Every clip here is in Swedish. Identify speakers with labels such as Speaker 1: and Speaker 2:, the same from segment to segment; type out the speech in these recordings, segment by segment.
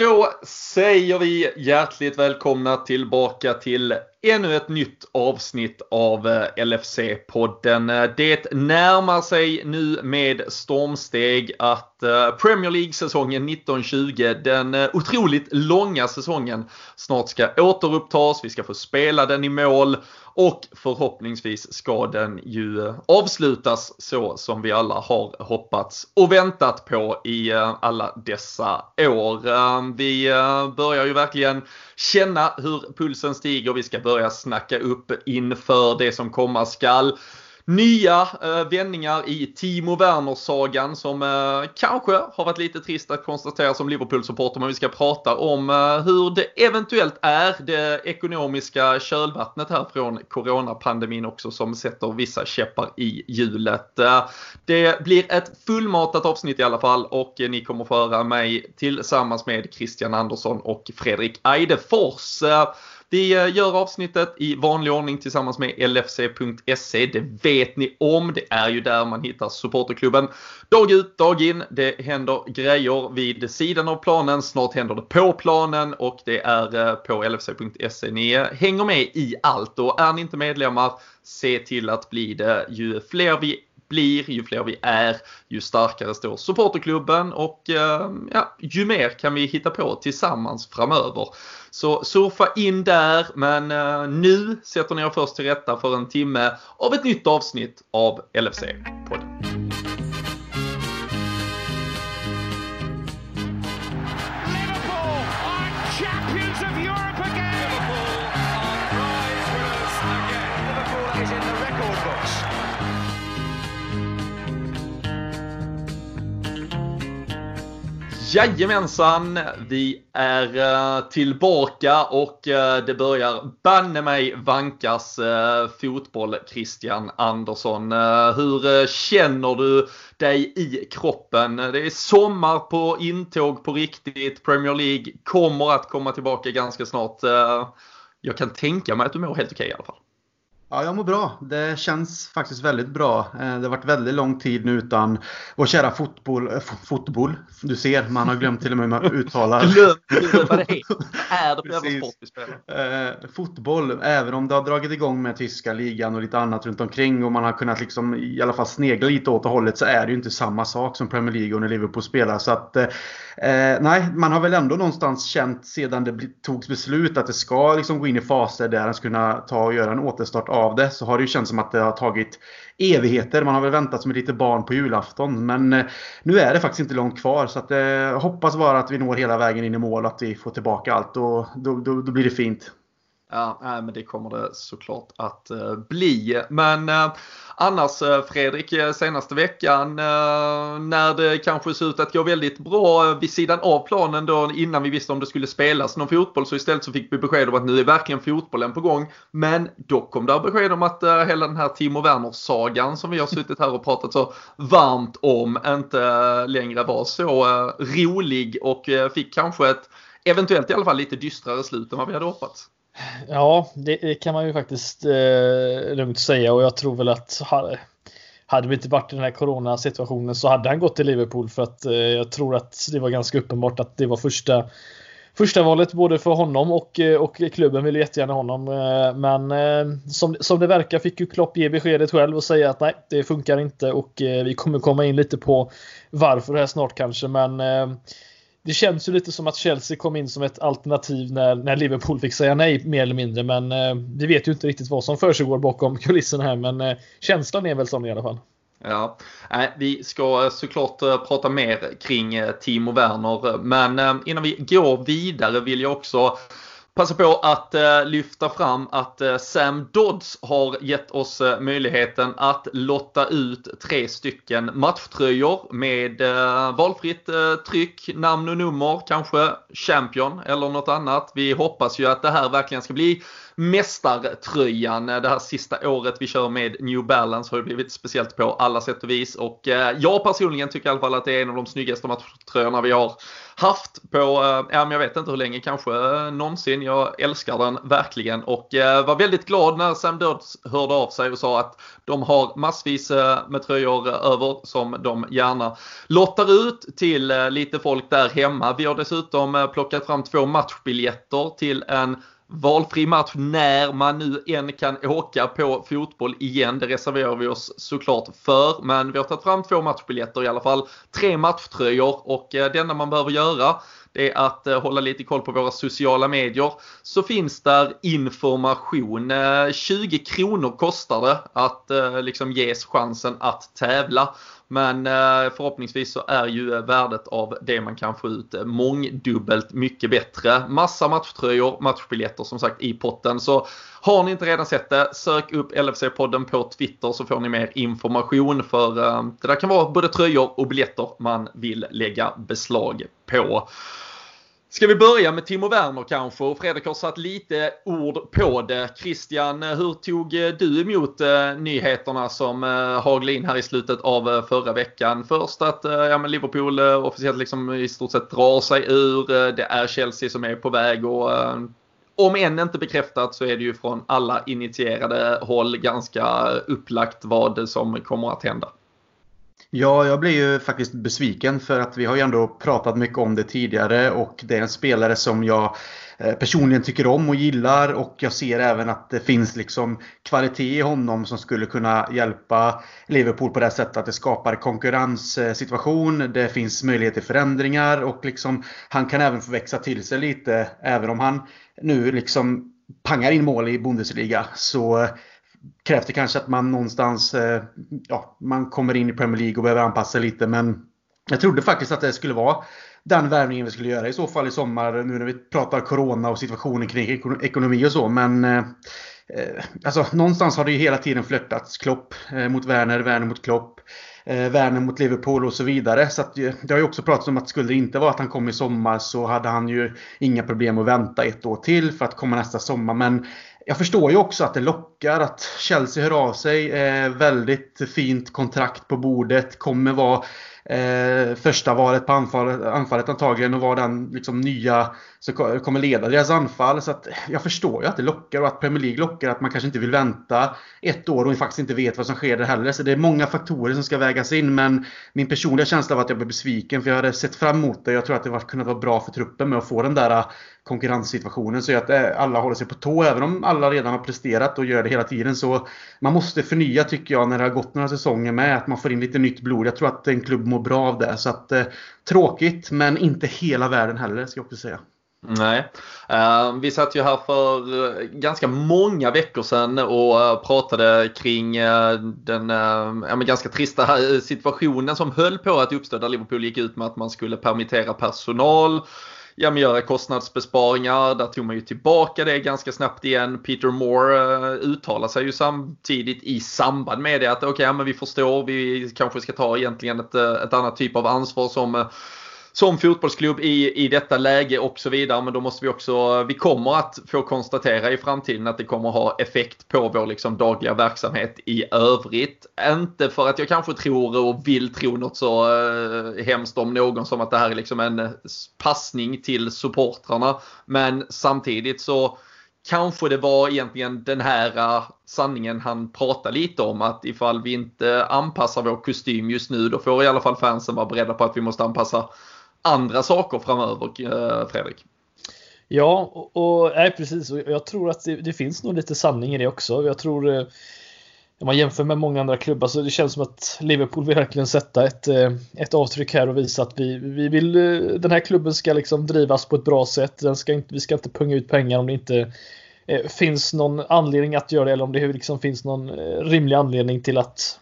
Speaker 1: Då säger vi hjärtligt välkomna tillbaka till ännu ett nytt avsnitt av eh, LFC-podden. Eh, det närmar sig nu med stormsteg att eh, Premier League-säsongen 1920, den otroligt långa säsongen, snart ska återupptas. Vi ska få spela den i mål och förhoppningsvis ska den ju avslutas så som vi alla har hoppats och väntat på i alla dessa år. Vi börjar ju verkligen känna hur pulsen stiger. Vi ska börja börja snacka upp inför det som komma skall. Nya eh, vändningar i Timo Werner-sagan som eh, kanske har varit lite trist att konstatera som Liverpool-supporter men vi ska prata om eh, hur det eventuellt är det ekonomiska kölvattnet här från coronapandemin också som sätter vissa käppar i hjulet. Eh, det blir ett fullmatat avsnitt i alla fall och ni kommer få höra mig tillsammans med Christian Andersson och Fredrik Eidefors. Eh, vi eh, gör avsnittet i vanlig ordning tillsammans med LFC.se. Det vet ni om. Det är ju där man hittar supporterklubben dag ut, dag in. Det händer grejer vid sidan av planen. Snart händer det på planen och det är eh, på LFC.se. Ni hänger med i allt och är ni inte medlemmar, se till att bli det. Ju fler vi blir, ju fler vi är, ju starkare står supporterklubben och eh, ja, ju mer kan vi hitta på tillsammans framöver. Så surfa in där, men eh, nu sätter ni er först till rätta för en timme av ett nytt avsnitt av LFC-podden. Jajamensan, vi är eh, tillbaka och eh, det börjar banne mig vankas eh, fotboll Christian Andersson. hur känner du dig i kroppen? Det är sommar på intåg på riktigt. Premier League kommer att komma tillbaka ganska snart. jag kan tänka mig att du mår helt okej okay, i alla fall.
Speaker 2: Ja, jag mår bra. Det känns faktiskt väldigt bra. Eh, det har varit väldigt lång tid nu utan vår kära fotboll. Eh, fotboll. Du ser, man har glömt till och med hur man uttalar.
Speaker 1: Glömt vad det heter. Är det på sport vi spelar?
Speaker 2: Eh, fotboll, även om det har dragit igång med tyska ligan och lite annat runt omkring och man har kunnat liksom i alla fall snegla lite åt det hållet så är det ju inte samma sak som Premier League och när Liverpool spelar. Så att, eh, nej, man har väl ändå någonstans känt sedan det togs beslut att det ska liksom gå in i faser där den ska kunna ta och göra en återstart av det så har det ju känts som att det har tagit evigheter. Man har väl väntat som ett litet barn på julafton. Men eh, nu är det faktiskt inte långt kvar. Så att, eh, hoppas bara att vi når hela vägen in i mål. och Att vi får tillbaka allt. Och då, då, då blir det fint.
Speaker 1: Ja, men det kommer det såklart att eh, bli. Men eh, annars eh, Fredrik, senaste veckan när det kanske ser ut att gå väldigt bra vid sidan av planen då innan vi visste om det skulle spelas någon fotboll så istället så fick vi besked om att nu är verkligen fotbollen på gång. Men då kom det besked om att hela den här Timo Werner-sagan som vi har suttit här och pratat så varmt om inte längre var så rolig och fick kanske ett eventuellt i alla fall lite dystrare slut än vad vi hade hoppats.
Speaker 3: Ja, det kan man ju faktiskt eh, lugnt säga och jag tror väl att hade vi inte varit i den här coronasituationen så hade han gått till Liverpool för att eh, jag tror att det var ganska uppenbart att det var första första valet både för honom och, eh, och klubben ville jättegärna honom. Eh, men eh, som, som det verkar fick ju Klopp ge beskedet själv och säga att nej, det funkar inte och vi kommer komma in lite på varför det här snart kanske. Men det känns ju lite som att Chelsea kom in som ett alternativ när, när Liverpool fick säga nej mer eller mindre. Men eh, vi vet ju inte riktigt vad som försiggår bakom kulisserna här. Men eh, känslan är väl sån i alla fall.
Speaker 1: Ja, vi ska eh, såklart eh, prata mer kring eh, Timo Werner. Men innan vi går vidare vill jag också passa på att eh, lyfta fram att eh, Sam Dodds har gett oss eh, möjligheten att lotta ut tre stycken matchtröjor med eh, valfritt eh, tryck, namn och nummer, kanske Champion eller något annat. Vi hoppas ju att det här verkligen ska bli mästartröjan. Eh, det här sista året vi kör med New Balance har ju blivit speciellt på alla sätt och vis. Och eh, jag personligen tycker i alla fall att det är en av de snyggaste matchtröjorna vi har haft på, eh, ja men jag vet inte hur länge, kanske någonsin. Jag älskar den verkligen och var väldigt glad när Sam Dodds hörde av sig och sa att de har massvis med tröjor över som de gärna lottar ut till lite folk där hemma. Vi har dessutom plockat fram två matchbiljetter till en valfri match när man nu än kan åka på fotboll igen. Det reserverar vi oss såklart för. Men vi har tagit fram två matchbiljetter i alla fall. Tre matchtröjor och eh, det enda man behöver göra det är att eh, hålla lite koll på våra sociala medier. Så finns där information. Eh, 20 kronor kostar det att liksom ges chansen att tävla. Men eh, förhoppningsvis så är ju värdet av det man kan få ut eh, mångdubbelt mycket bättre. Massa matchtröjor, matchbiljetter som sagt i potten. Så har ni inte redan sett det, sök upp LFC-podden på Twitter så får ni mer information. För eh, det där kan vara både tröjor och biljetter man vill lägga beslag på. Ska vi börja med Timo Werner kanske? Fredrik har satt lite ord på det. Christian, hur tog eh, du emot eh, nyheterna som eh, haglade in här i slutet av förra veckan? Först att ja, men Liverpool officiellt liksom i stort sett drar sig ur. Det är Chelsea som är på väg och om än inte bekräftat så är det ju från alla initierade håll ganska upplagt vad som kommer att hända.
Speaker 2: Ja, jag blir ju faktiskt besviken för att vi har ju ändå pratat mycket om det tidigare och det är en spelare som jag eh, personligen tycker om och gillar och jag ser även att det finns liksom kvalitet i honom som skulle kunna hjälpa Liverpool på det sättet att det skapar konkurrenssituation. Det finns möjlighet till förändringar och liksom han kan även få växa till sig lite även om han nu liksom pangar in mål i Bundesliga så eh, krävs det kanske att man någonstans eh, ja, man kommer in i Premier League och behöver anpassa sig lite. Men jag trodde faktiskt att det skulle vara den värvningen vi skulle göra i så fall i sommar nu när vi pratar Corona och situationen kring ekonomi och så. Men eh, eh, alltså, någonstans har det ju hela tiden flörtats. Klopp eh, mot Werner, Werner mot Klopp. Eh, Werner mot Liverpool och så vidare. Så att, eh, det har ju också pratats om att skulle det inte vara att han kom i sommar så hade han ju inga problem att vänta ett år till för att komma nästa sommar. Men jag förstår ju också att det lockar att Chelsea hör av sig. Eh, väldigt fint kontrakt på bordet. Kommer vara eh, första valet på anfallet, anfallet antagligen och vara den liksom, nya som kommer leda deras anfall. Så att jag förstår ju att det lockar och att Premier League lockar att man kanske inte vill vänta ett år och faktiskt inte vet vad som sker där heller. Så det är många faktorer som ska vägas in. Men min personliga känsla var att jag blev besviken för jag hade sett fram emot det. Jag tror att det var kunnat vara bra för truppen med att få den där konkurrenssituationen. Så att eh, alla håller sig på tå. Även om alla redan har presterat och gör det hela tiden. Så man måste förnya tycker jag när det har gått några säsonger med. Att man får in lite nytt blod. Jag tror att en klubb mår bra av det. Så att eh, tråkigt men inte hela världen heller ska jag också säga.
Speaker 1: Nej. Eh, vi satt ju här för eh, ganska många veckor sedan och pratade kring den ja, ganska trista situationen som höll på att uppstå där Liverpool gick ut med att man skulle permittera personal ja, men göra kostnadsbesparingar. Där tog man ju tillbaka det ganska snabbt igen. Peter Moore uh, uttalar sig ju samtidigt i samband med det att okej, okay, ja, men vi förstår, vi kanske ska ta egentligen ett, eh, ett annat typ av ansvar som eh, som fotbollsklubb i, i detta läge och så vidare. Men då måste vi också, vi kommer att få konstatera i framtiden att det kommer ha effekt på vår liksom dagliga verksamhet i övrigt. Inte för att jag kanske tror och vill tro något så eh, hemskt om någon som att det här är liksom en passning till supportrarna. Men samtidigt så kanske det var egentligen den här eh, sanningen han pratade lite om att ifall vi inte anpassar vår kostym just nu då får i alla fall fansen vara beredda på att vi måste anpassa andra saker framöver, eh, Fredrik.
Speaker 3: Ja, och, och nej, precis. Och jag tror att det, det, finns nog lite sanning i det också. Jag tror eh, om man jämför med många andra klubbar så det känns som att Liverpool vill verkligen sätta ett, eh, ett avtryck här och visa att vi, vi vill, den här klubben ska liksom drivas på ett bra sätt. Den ska inte, vi ska inte punga ut pengar om det inte finns någon anledning att göra det eller om det liksom finns någon rimlig anledning till att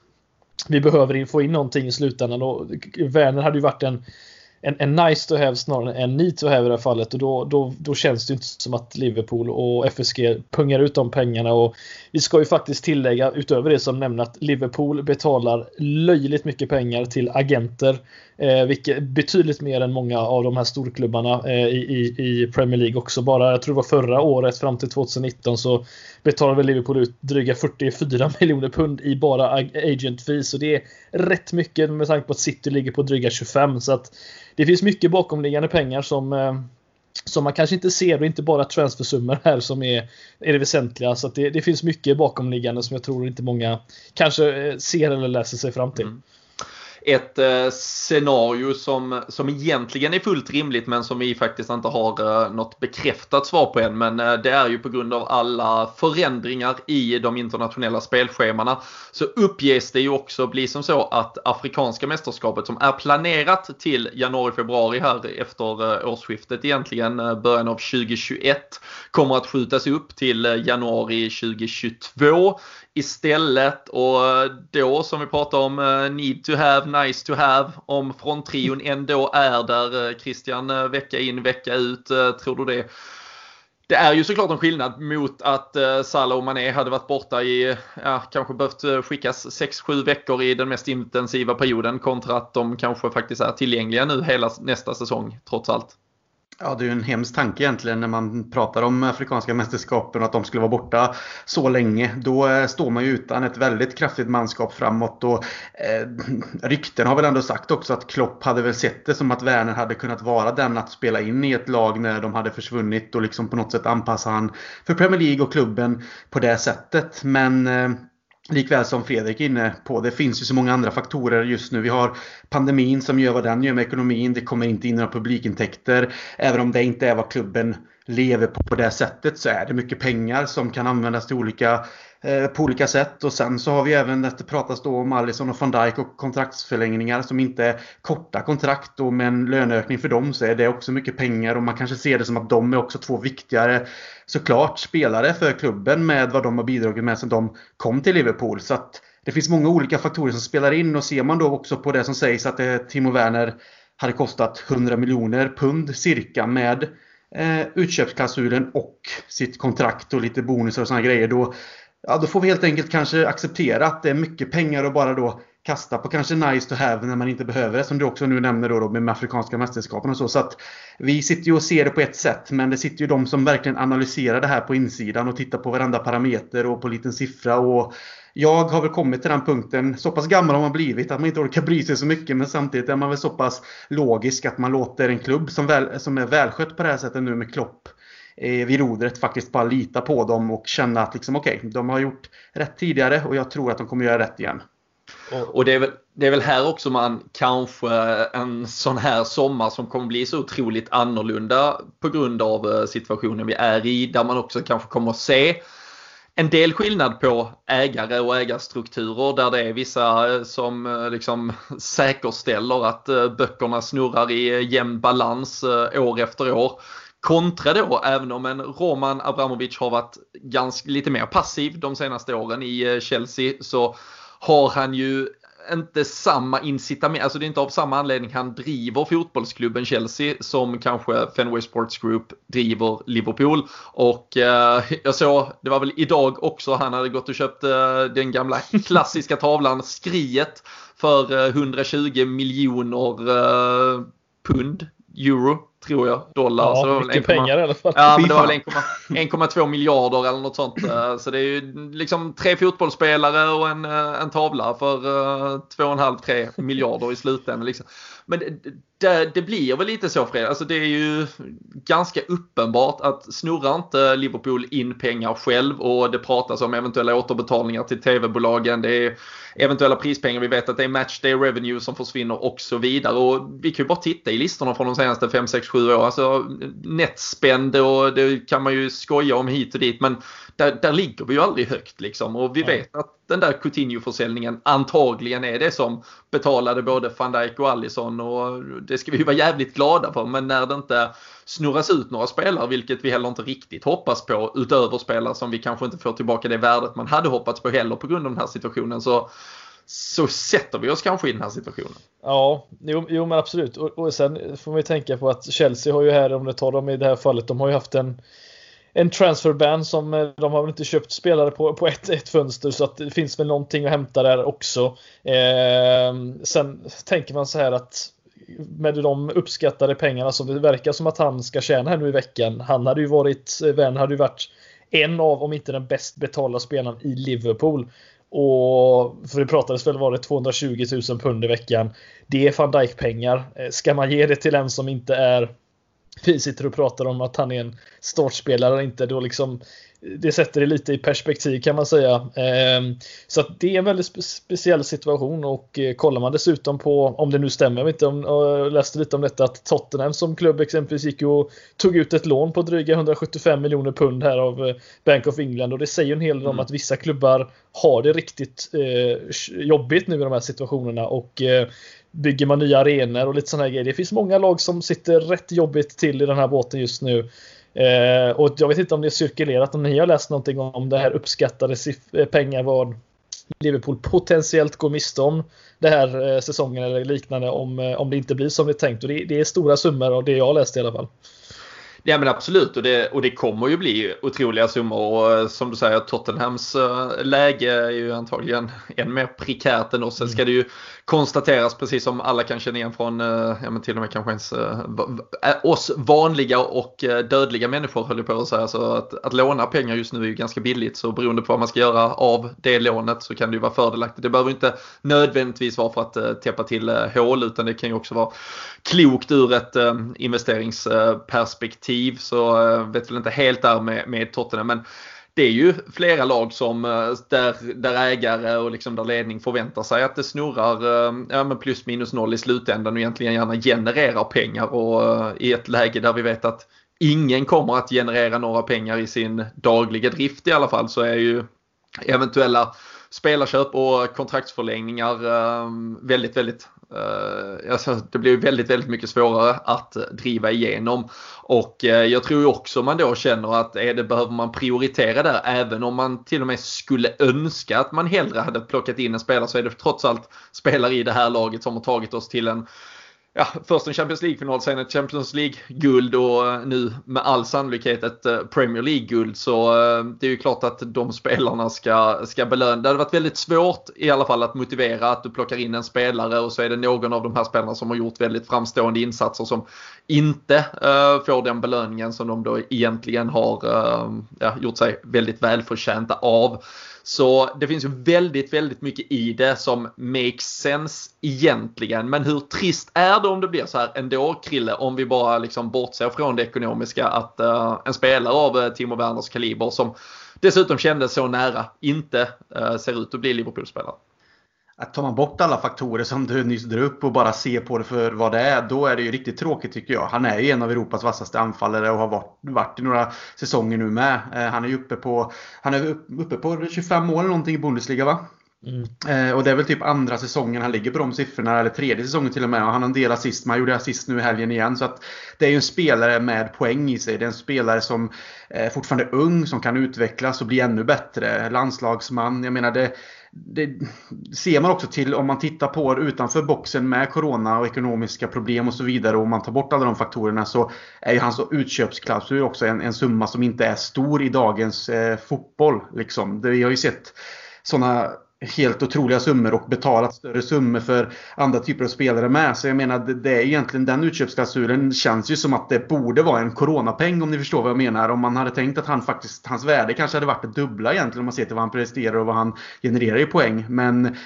Speaker 3: vi behöver få in någonting i slutändan. Och Werner hade ju varit en en, en nice to have snarare än en need to have i det här fallet. Och då, då, då känns det inte som att Liverpool och FSG pungar ut de pengarna. Och vi ska ju faktiskt tillägga utöver det som nämnde att Liverpool betalar löjligt mycket pengar till agenter. Eh, vilket betydligt mer än många av de här storklubbarna eh, i, i, Premier League också. Bara, jag tror det var förra året fram till 2019 så betalade Liverpool ut dryga 44 miljoner pund i bara agent fees. Så det är rätt mycket med tanke på att City ligger på dryga 25. Så att det finns mycket bakomliggande pengar som eh, som man kanske inte ser och inte bara transfersummor här som är, är det väsentliga. Så det, det, finns mycket bakomliggande som jag tror inte många kanske eh, ser eller läser sig fram till. Mm
Speaker 1: ett eh, scenario som, som egentligen är fullt rimligt men som vi faktiskt inte har eh, något bekräftat svar på än. Men eh, det är ju på grund av alla förändringar i de internationella spelschemana så uppges det ju också bli som så att Afrikanska mästerskapet som är planerat till januari-februari här efter eh, årsskiftet egentligen, eh, början av 2021, kommer att skjutas upp till eh, januari 2022 istället. Och då som vi pratar om eh, need to have, nice to have. Om fronttrion ändå är där eh, Christian eh, vecka in vecka ut. Tror du det? Det är ju såklart en skillnad mot att Salah och Mané hade varit borta i, ja, kanske behövt skickas 6-7 veckor i den mest intensiva perioden kontra att de kanske faktiskt är tillgängliga nu hela nästa säsong trots allt.
Speaker 2: Ja, det är ju en hemsk tanke egentligen när man pratar om Afrikanska mästerskapen och att de skulle vara borta så länge. Då eh, står man ju utan ett väldigt kraftigt manskap framåt. Och, eh, rykten har väl ändå sagt också att Klopp hade väl sett det som att Werner hade kunnat vara den att spela in i ett lag när de hade försvunnit och liksom på något sätt anpassa han för Premier League och klubben på det sättet. Men eh, Likväl som Fredrik är inne på, det finns ju så många andra faktorer just nu. Vi har pandemin som gör vad den gör med ekonomin. Det kommer inte in några publikintäkter. Även om det inte är vad klubben lever på på det sättet så är det mycket pengar som kan användas till olika Eh, på olika sätt. Och sen så har vi även, det pratas då om Alisson och van Dijk och kontraktsförlängningar som inte är korta kontrakt och med en löneökning för dem så är det också mycket pengar och man kanske ser det som att de är också två viktigare såklart spelare för klubben med vad de har bidragit med sedan de kom till Liverpool. Så att det finns många olika faktorer som spelar in och ser man då också på det som sägs att det, Timo Werner hade kostat 100 miljoner pund cirka med eh, utköpsklausulen och sitt kontrakt och lite bonusar och sådana grejer. Då ja, då får vi helt enkelt kanske acceptera att det är mycket pengar att bara då kasta på kanske nice to have när man inte behöver det. Som du också nu nämner då, då med Afrikanska mästerskapen och så. Så att vi sitter ju och ser det på ett sätt. Men det sitter ju de som verkligen analyserar det här på insidan och tittar på varenda parameter och på liten siffra. Och jag har väl kommit till den punkten, så pass gammal har man blivit att man inte orkar bry sig så mycket. Men samtidigt är man väl så pass logisk att man låter en klubb som, väl, som är välskött på det här sättet nu med Klopp Eh, vid rodret faktiskt bara lita på dem och känna att liksom, okej, okay, de har gjort rätt tidigare och jag tror att de kommer göra rätt igen.
Speaker 1: Och det är, väl, det är väl här också man kanske en sån här sommar som kommer bli så otroligt annorlunda på grund av eh, situationen vi är i där man också kanske kommer att se en del skillnad på ägare och ägarstrukturer där det är vissa eh, som eh, liksom säkerställer att böckerna snurrar i jämn balans år efter år. Kontra då, även om en Roman Abramovic har varit ganska, lite mer passiv de senaste åren i eh, Chelsea så har han ju inte samma incitament, alltså det är inte av samma anledning han driver fotbollsklubben Chelsea som kanske Fenway Sports Group driver Liverpool. Och eh, jag såg, det var väl idag också, han hade gått och köpt eh, den gamla klassiska tavlan Skriet för eh, 120 miljoner eh, pund, euro tror jag, dollar.
Speaker 3: Ja, så det var mycket pengar i alla fall.
Speaker 1: Ja, men det var väl 1,2 miljarder eller något sånt. Eh, så det är ju liksom tre fotbollsspelare och en, eh, en tavla för 2,5-3 eh, miljarder i slutändan. Liksom. Men det, det, blir väl lite så Fred. Alltså det är ju ganska uppenbart att snurrar inte Liverpool in pengar själv och det pratas om eventuella återbetalningar till tv-bolagen. Det är eventuella prispengar. Vi vet att det är matchday revenue som försvinner och så vidare. Och vi kan ju bara titta i listorna från de senaste 5, 6, 7 år. Alltså netspend och det kan man ju skoja om hit och dit. Men där, där ligger vi ju aldrig högt liksom. Och vi vet att den där Coutinho-försäljningen antagligen är det som betalade både van Dijk och Allison och det ska vi ju vara jävligt glada för. Men när det inte snurras ut några spelare, vilket vi heller inte riktigt hoppas på, utöver spelare som vi kanske inte får tillbaka det värdet man hade hoppats på heller på grund av den här situationen, så så sätter vi oss kanske i den här situationen.
Speaker 3: Ja, jo, jo men absolut. Och, och sen får man ju tänka på att Chelsea har ju här, om du tar dem i det här fallet, de har ju haft en en transferban som eh, de har väl inte köpt spelare på, på ett, ett fönster så att det finns väl någonting att hämta där också. Eh, sen tänker man så här att med de uppskattade pengarna som det verkar som att han ska tjäna här nu i veckan. Han hade ju varit, eh, Vän hade ju varit en av, om inte den bäst betalda spelaren i Liverpool. Och för det pratades väl var det 220 000 pund i veckan. Det är van Dijk pengar. Eh, ska man ge det till en som inte är vi sitter och pratar om att han är en startspelare eller inte, då liksom det sätter det lite i perspektiv kan man säga. Ehm, så det är en väldigt speciell situation och eh, kollar man dessutom på, om det nu stämmer, jag inte jag läste lite om detta, att Tottenham som klubb exempelvis gick och tog ut ett lån på dryga 175 miljoner pund här av eh, Bank of England och det säger en hel del om mm. att vissa klubbar har det riktigt eh, jobbigt nu i de här situationerna och bygger man nya arenor och lite sådana grejer. Det finns många lag som sitter rätt jobbigt till i den här båten just nu. Eh, och jag vet inte om det är cirkulerat, om ni har läst någonting om det här uppskattade eh, pengar vad Liverpool potentiellt går miste om den här eh, säsongen eller liknande om, eh, om det inte blir som det är tänkt. Och det, det är stora summor av det jag läst i alla fall.
Speaker 1: Ja men absolut och det, och det kommer ju bli otroliga summor och eh, som du säger Tottenhams äh, läge är ju antagligen än mer prekärt än oss. Sen ska det ju konstateras precis som alla kan känna igen från, äh, ja men till och med kanske ens oss vanliga och dödliga människor höll jag på att säga. Så att, att låna pengar just nu är ju ganska billigt så beroende på vad man ska göra av det lånet så kan det ju vara fördelaktigt. Det behöver inte nödvändigtvis vara för att täppa till hål utan det kan ju också vara klokt ur ett investeringsperspektiv perspektiv så eh, vet väl inte helt där med, med Tottenham. Men det är ju flera lag som eh, där, där ägare och liksom där ledning förväntar sig att det snurrar eh, ja, men plus minus noll i slutändan och egentligen gärna genererar pengar och i ett läge där vi vet att ingen kommer att generera några pengar i sin dagliga drift i alla fall så är ju eventuella spelarköp och kontraktsförlängningar väldigt, väldigt Eh, alltså, det blir väldigt, väldigt mycket svårare att driva igenom. Och eh, jag tror också man då känner att är det, behöver man prioritera där även om man till och med skulle önska att man hellre hade plockat in en spelare så är det trots allt spelare i det här laget som har tagit oss till en ja, först en Champions League-final, sen ett Champions League-guld och eh, nu med all sannolikhet ett eh, Premier League-guld. Så eh, det är ju klart att de spelarna ska, ska belöna. Det hade varit väldigt svårt i alla fall att motivera att du plockar in en spelare och så är det någon av de här spelarna som har gjort väldigt framstående insatser som inte uh, får den belöningen som de då egentligen har uh, ja, gjort sig väldigt välförtjänta av. Så det finns ju väldigt, väldigt mycket i det som makes sense egentligen. Men hur trist är det om det blir så här ändå, Krille? Om vi bara liksom bortser från det ekonomiska. Att uh, en spelare av uh, Timo Werners kaliber som dessutom kändes så nära inte uh, ser ut att bli Liverpool-spelare
Speaker 2: att tar man bort alla faktorer som du nyss drog upp och bara ser på det för vad det är, då är det ju riktigt tråkigt tycker jag. Han är ju en av Europas vassaste anfallare och har varit, varit i några säsonger nu med. Eh, han är ju uppe på, han är uppe på 25 mål eller någonting i Bundesliga va? Mm. Eh, och det är väl typ andra säsongen han ligger på de siffrorna, eller tredje säsongen till och med. Och han har en del assist, man gjorde assist nu i helgen igen. Så att det är ju en spelare med poäng i sig. Det är en spelare som är fortfarande ung, som kan utvecklas och bli ännu bättre. Landslagsman, jag menar det det ser man också till om man tittar på det utanför boxen med Corona och ekonomiska problem och så vidare och man tar bort alla de faktorerna så är ju hans utköpsklausul också en, en summa som inte är stor i dagens eh, fotboll. Liksom. Vi har ju sett sådana helt otroliga summor och betalat större summor för andra typer av spelare med. Så jag menar, det är egentligen den utköpsklausulen känns ju som att det borde vara en coronapeng om ni förstår vad jag menar. Om man hade tänkt att han faktiskt, hans värde kanske hade varit det dubbla egentligen om man ser till vad han presterar och vad han genererar i poäng. Men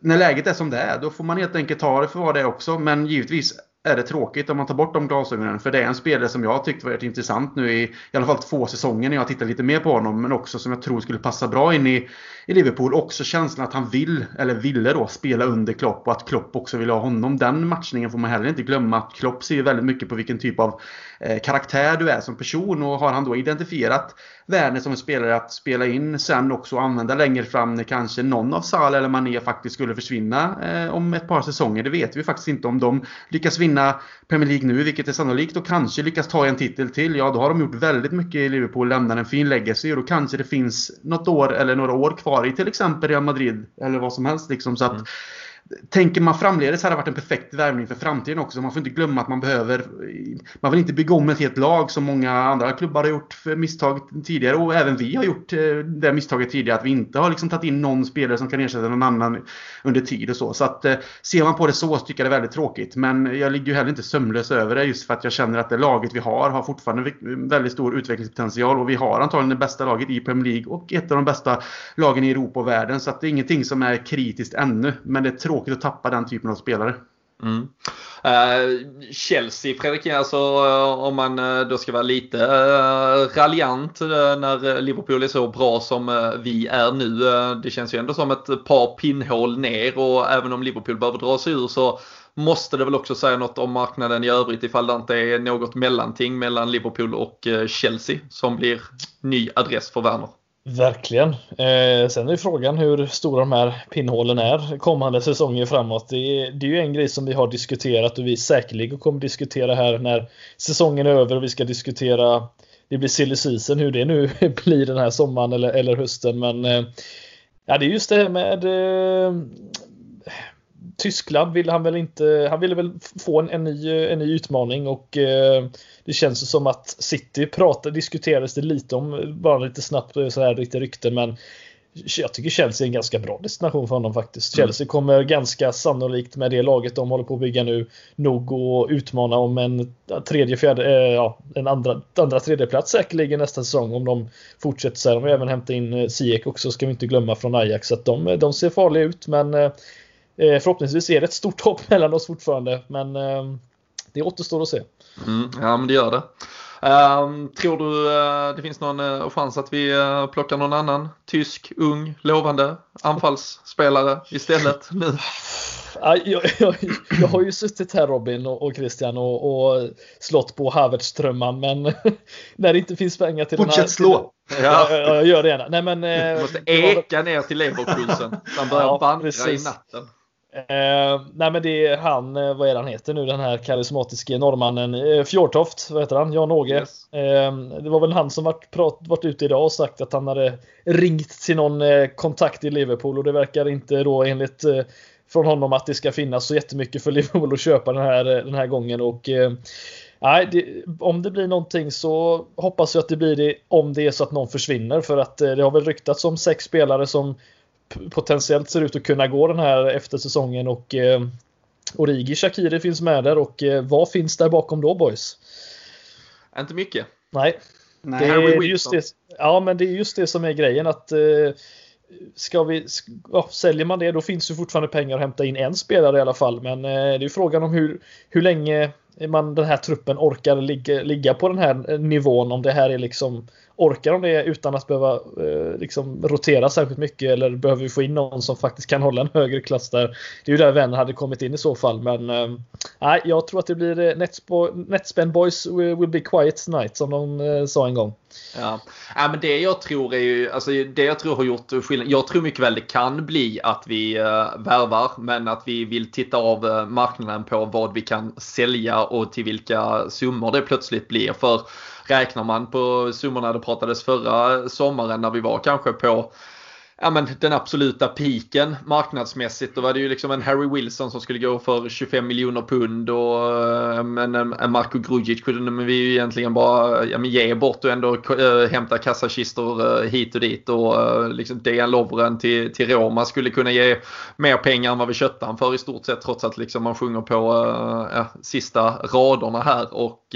Speaker 2: när läget är som det är, då får man helt enkelt ta det för vad det är också. Men givetvis är det tråkigt om man tar bort de glasögonen. För det är en spelare som jag tyckte var intressant nu i i alla fall två säsonger när jag tittade lite mer på honom. Men också som jag tror skulle passa bra in i, i Liverpool. Också känslan att han vill, eller ville då, spela under Klopp och att Klopp också vill ha honom. Den matchningen får man heller inte glömma. att Klopp ser väldigt mycket på vilken typ av Eh, karaktär du är som person. Och har han då identifierat Werner som en spelare att spela in sen också och använda längre fram när kanske någon av Salah eller Mané faktiskt skulle försvinna eh, om ett par säsonger. Det vet vi faktiskt inte om de lyckas vinna Premier League nu, vilket är sannolikt, och kanske lyckas ta en titel till. Ja, då har de gjort väldigt mycket i Liverpool, lämnar en fin legacy och då kanske det finns något år eller några år kvar i till exempel Real Madrid eller vad som helst. Liksom, så att, mm tänker man framledes hade det varit en perfekt värvning för framtiden också. Man får inte glömma att man behöver... Man vill inte bygga om ett helt lag som många andra klubbar har gjort för misstag tidigare. Och även vi har gjort eh, det misstaget tidigare. Att vi inte har liksom tagit in någon spelare som kan ersätta någon annan under tid och så. Så att eh, ser man på det så, så tycker jag det är väldigt tråkigt. Men jag ligger ju heller inte sömnlös över det just för att jag känner att det laget vi har har fortfarande väldigt stor utvecklingspotential. Och vi har antagligen det bästa laget i Premier League och ett av de bästa lagen i Europa och världen. Så att det är ingenting som är kritiskt ännu. Men det är tråkigt att tappa den typen av spelare.
Speaker 1: Mm. Uh, Chelsea, Fredrik, alltså uh, om man uh, då ska vara lite uh, raljant när Liverpool är så bra som vi är nu. det känns ju ändå som ett par pinnhål ner och även om Liverpool behöver dra sig ur så måste det väl också säga något om marknaden i övrigt ifall det inte är något mellanting mellan Liverpool och Chelsea som blir ny adress för Werner.
Speaker 3: Verkligen. Eh, sen är frågan hur stora de här pinnhålen är kommande säsonger framåt. Det är, det är ju en grej som vi har diskuterat och vi säkerligen kommer diskutera här när säsongen är över och vi ska diskutera det blir silly season, hur det nu blir den här sommaren eller, eller hösten. Men eh, ja, det är just det här med eh, Tyskland vill han väl inte, han ville väl få en, en, ny, en ny utmaning och eh, det känns som att City pratade, diskuterades det lite om, bara lite snabbt så här lite rykten men jag tycker Chelsea är en ganska bra destination för honom faktiskt. Mm. Chelsea kommer ganska sannolikt med det laget de håller på att bygga nu nog att utmana om en tredje, fjärde, eh, ja, en andra, andra tredje plats säkerligen nästa säsong om de fortsätter så här. De har även hämtat in eh, Ziyech också ska vi inte glömma från Ajax. Så att de, de ser farliga ut men eh, Eh, förhoppningsvis är det ett stort hopp mellan oss fortfarande, men eh, det återstår att se.
Speaker 1: Mm, ja, men det gör det. Um, tror du uh, det finns någon uh, chans att vi uh, plockar någon annan tysk, ung, lovande anfallsspelare istället nu?
Speaker 3: Jag, jag, jag, har ju suttit här Robin och, och Christian och, och slått på Havertz-drömman men när det inte finns pengar till
Speaker 2: Fortsätt slå!
Speaker 3: Ja. Jag, jag, gör det gärna. Nej, men,
Speaker 1: du måste eka ner till Leverkusen. Han börjar ja, vandra i natten.
Speaker 3: Eh, nej men det är han, eh, vad är han heter nu, den här karismatiske norrmannen, eh, Fjortoft, vad heter han, Jan-Åge. Yes. Eh, det var väl han som varit, prat, varit ute idag och sagt att han hade ringt till någon eh, kontakt i Liverpool och det verkar inte då enligt eh, från honom att det ska finnas så jättemycket för Liverpool att köpa den här, den här gången. Och, Nej, det, om det blir någonting så hoppas jag att det blir det om det är så att någon försvinner. För att det har väl ryktats om sex spelare som potentiellt ser ut att kunna gå den här efter säsongen och eh, Origi Shakiri finns med där och eh, vad finns där bakom då boys?
Speaker 1: Inte mycket.
Speaker 3: Nej. Nej. Det är just det, ja, men det är just det som är grejen att eh, ska vi, ja, säljer man det då finns ju fortfarande pengar att hämta in en spelare i alla fall. Men eh, det är frågan om hur, hur länge man, den här truppen orkar ligga, ligga på den här nivån. Om det här är liksom orkar de det utan att behöva eh, liksom rotera särskilt mycket eller behöver vi få in någon som faktiskt kan hålla en högre klass där? Det är ju där vänner hade kommit in i så fall. Men eh, jag tror att det blir eh, Netspend Boys will be quiet tonight som de eh, sa en gång.
Speaker 1: Ja. ja, men det jag tror är ju, alltså det jag tror har gjort skillnad. Jag tror mycket väl det kan bli att vi eh, värvar, men att vi vill titta av eh, marknaden på vad vi kan sälja och till vilka summor det plötsligt blir. För räknar man på summorna. Det pratades förra sommaren när vi var kanske på ja, men den absoluta piken marknadsmässigt. Då var det ju liksom en Harry Wilson som skulle gå för 25 miljoner pund och eh, eh, en, en Marko Grujic kunde vi ju egentligen bara ja, men ge bort och ändå äh, hämta kassakistor äh, hit och dit. Och äh, liksom Dejan Lovren till, till Roma skulle kunna ge mer pengar än vad vi köpte han för i stort sett trots att liksom man sjunger på äh, sista raderna här. Och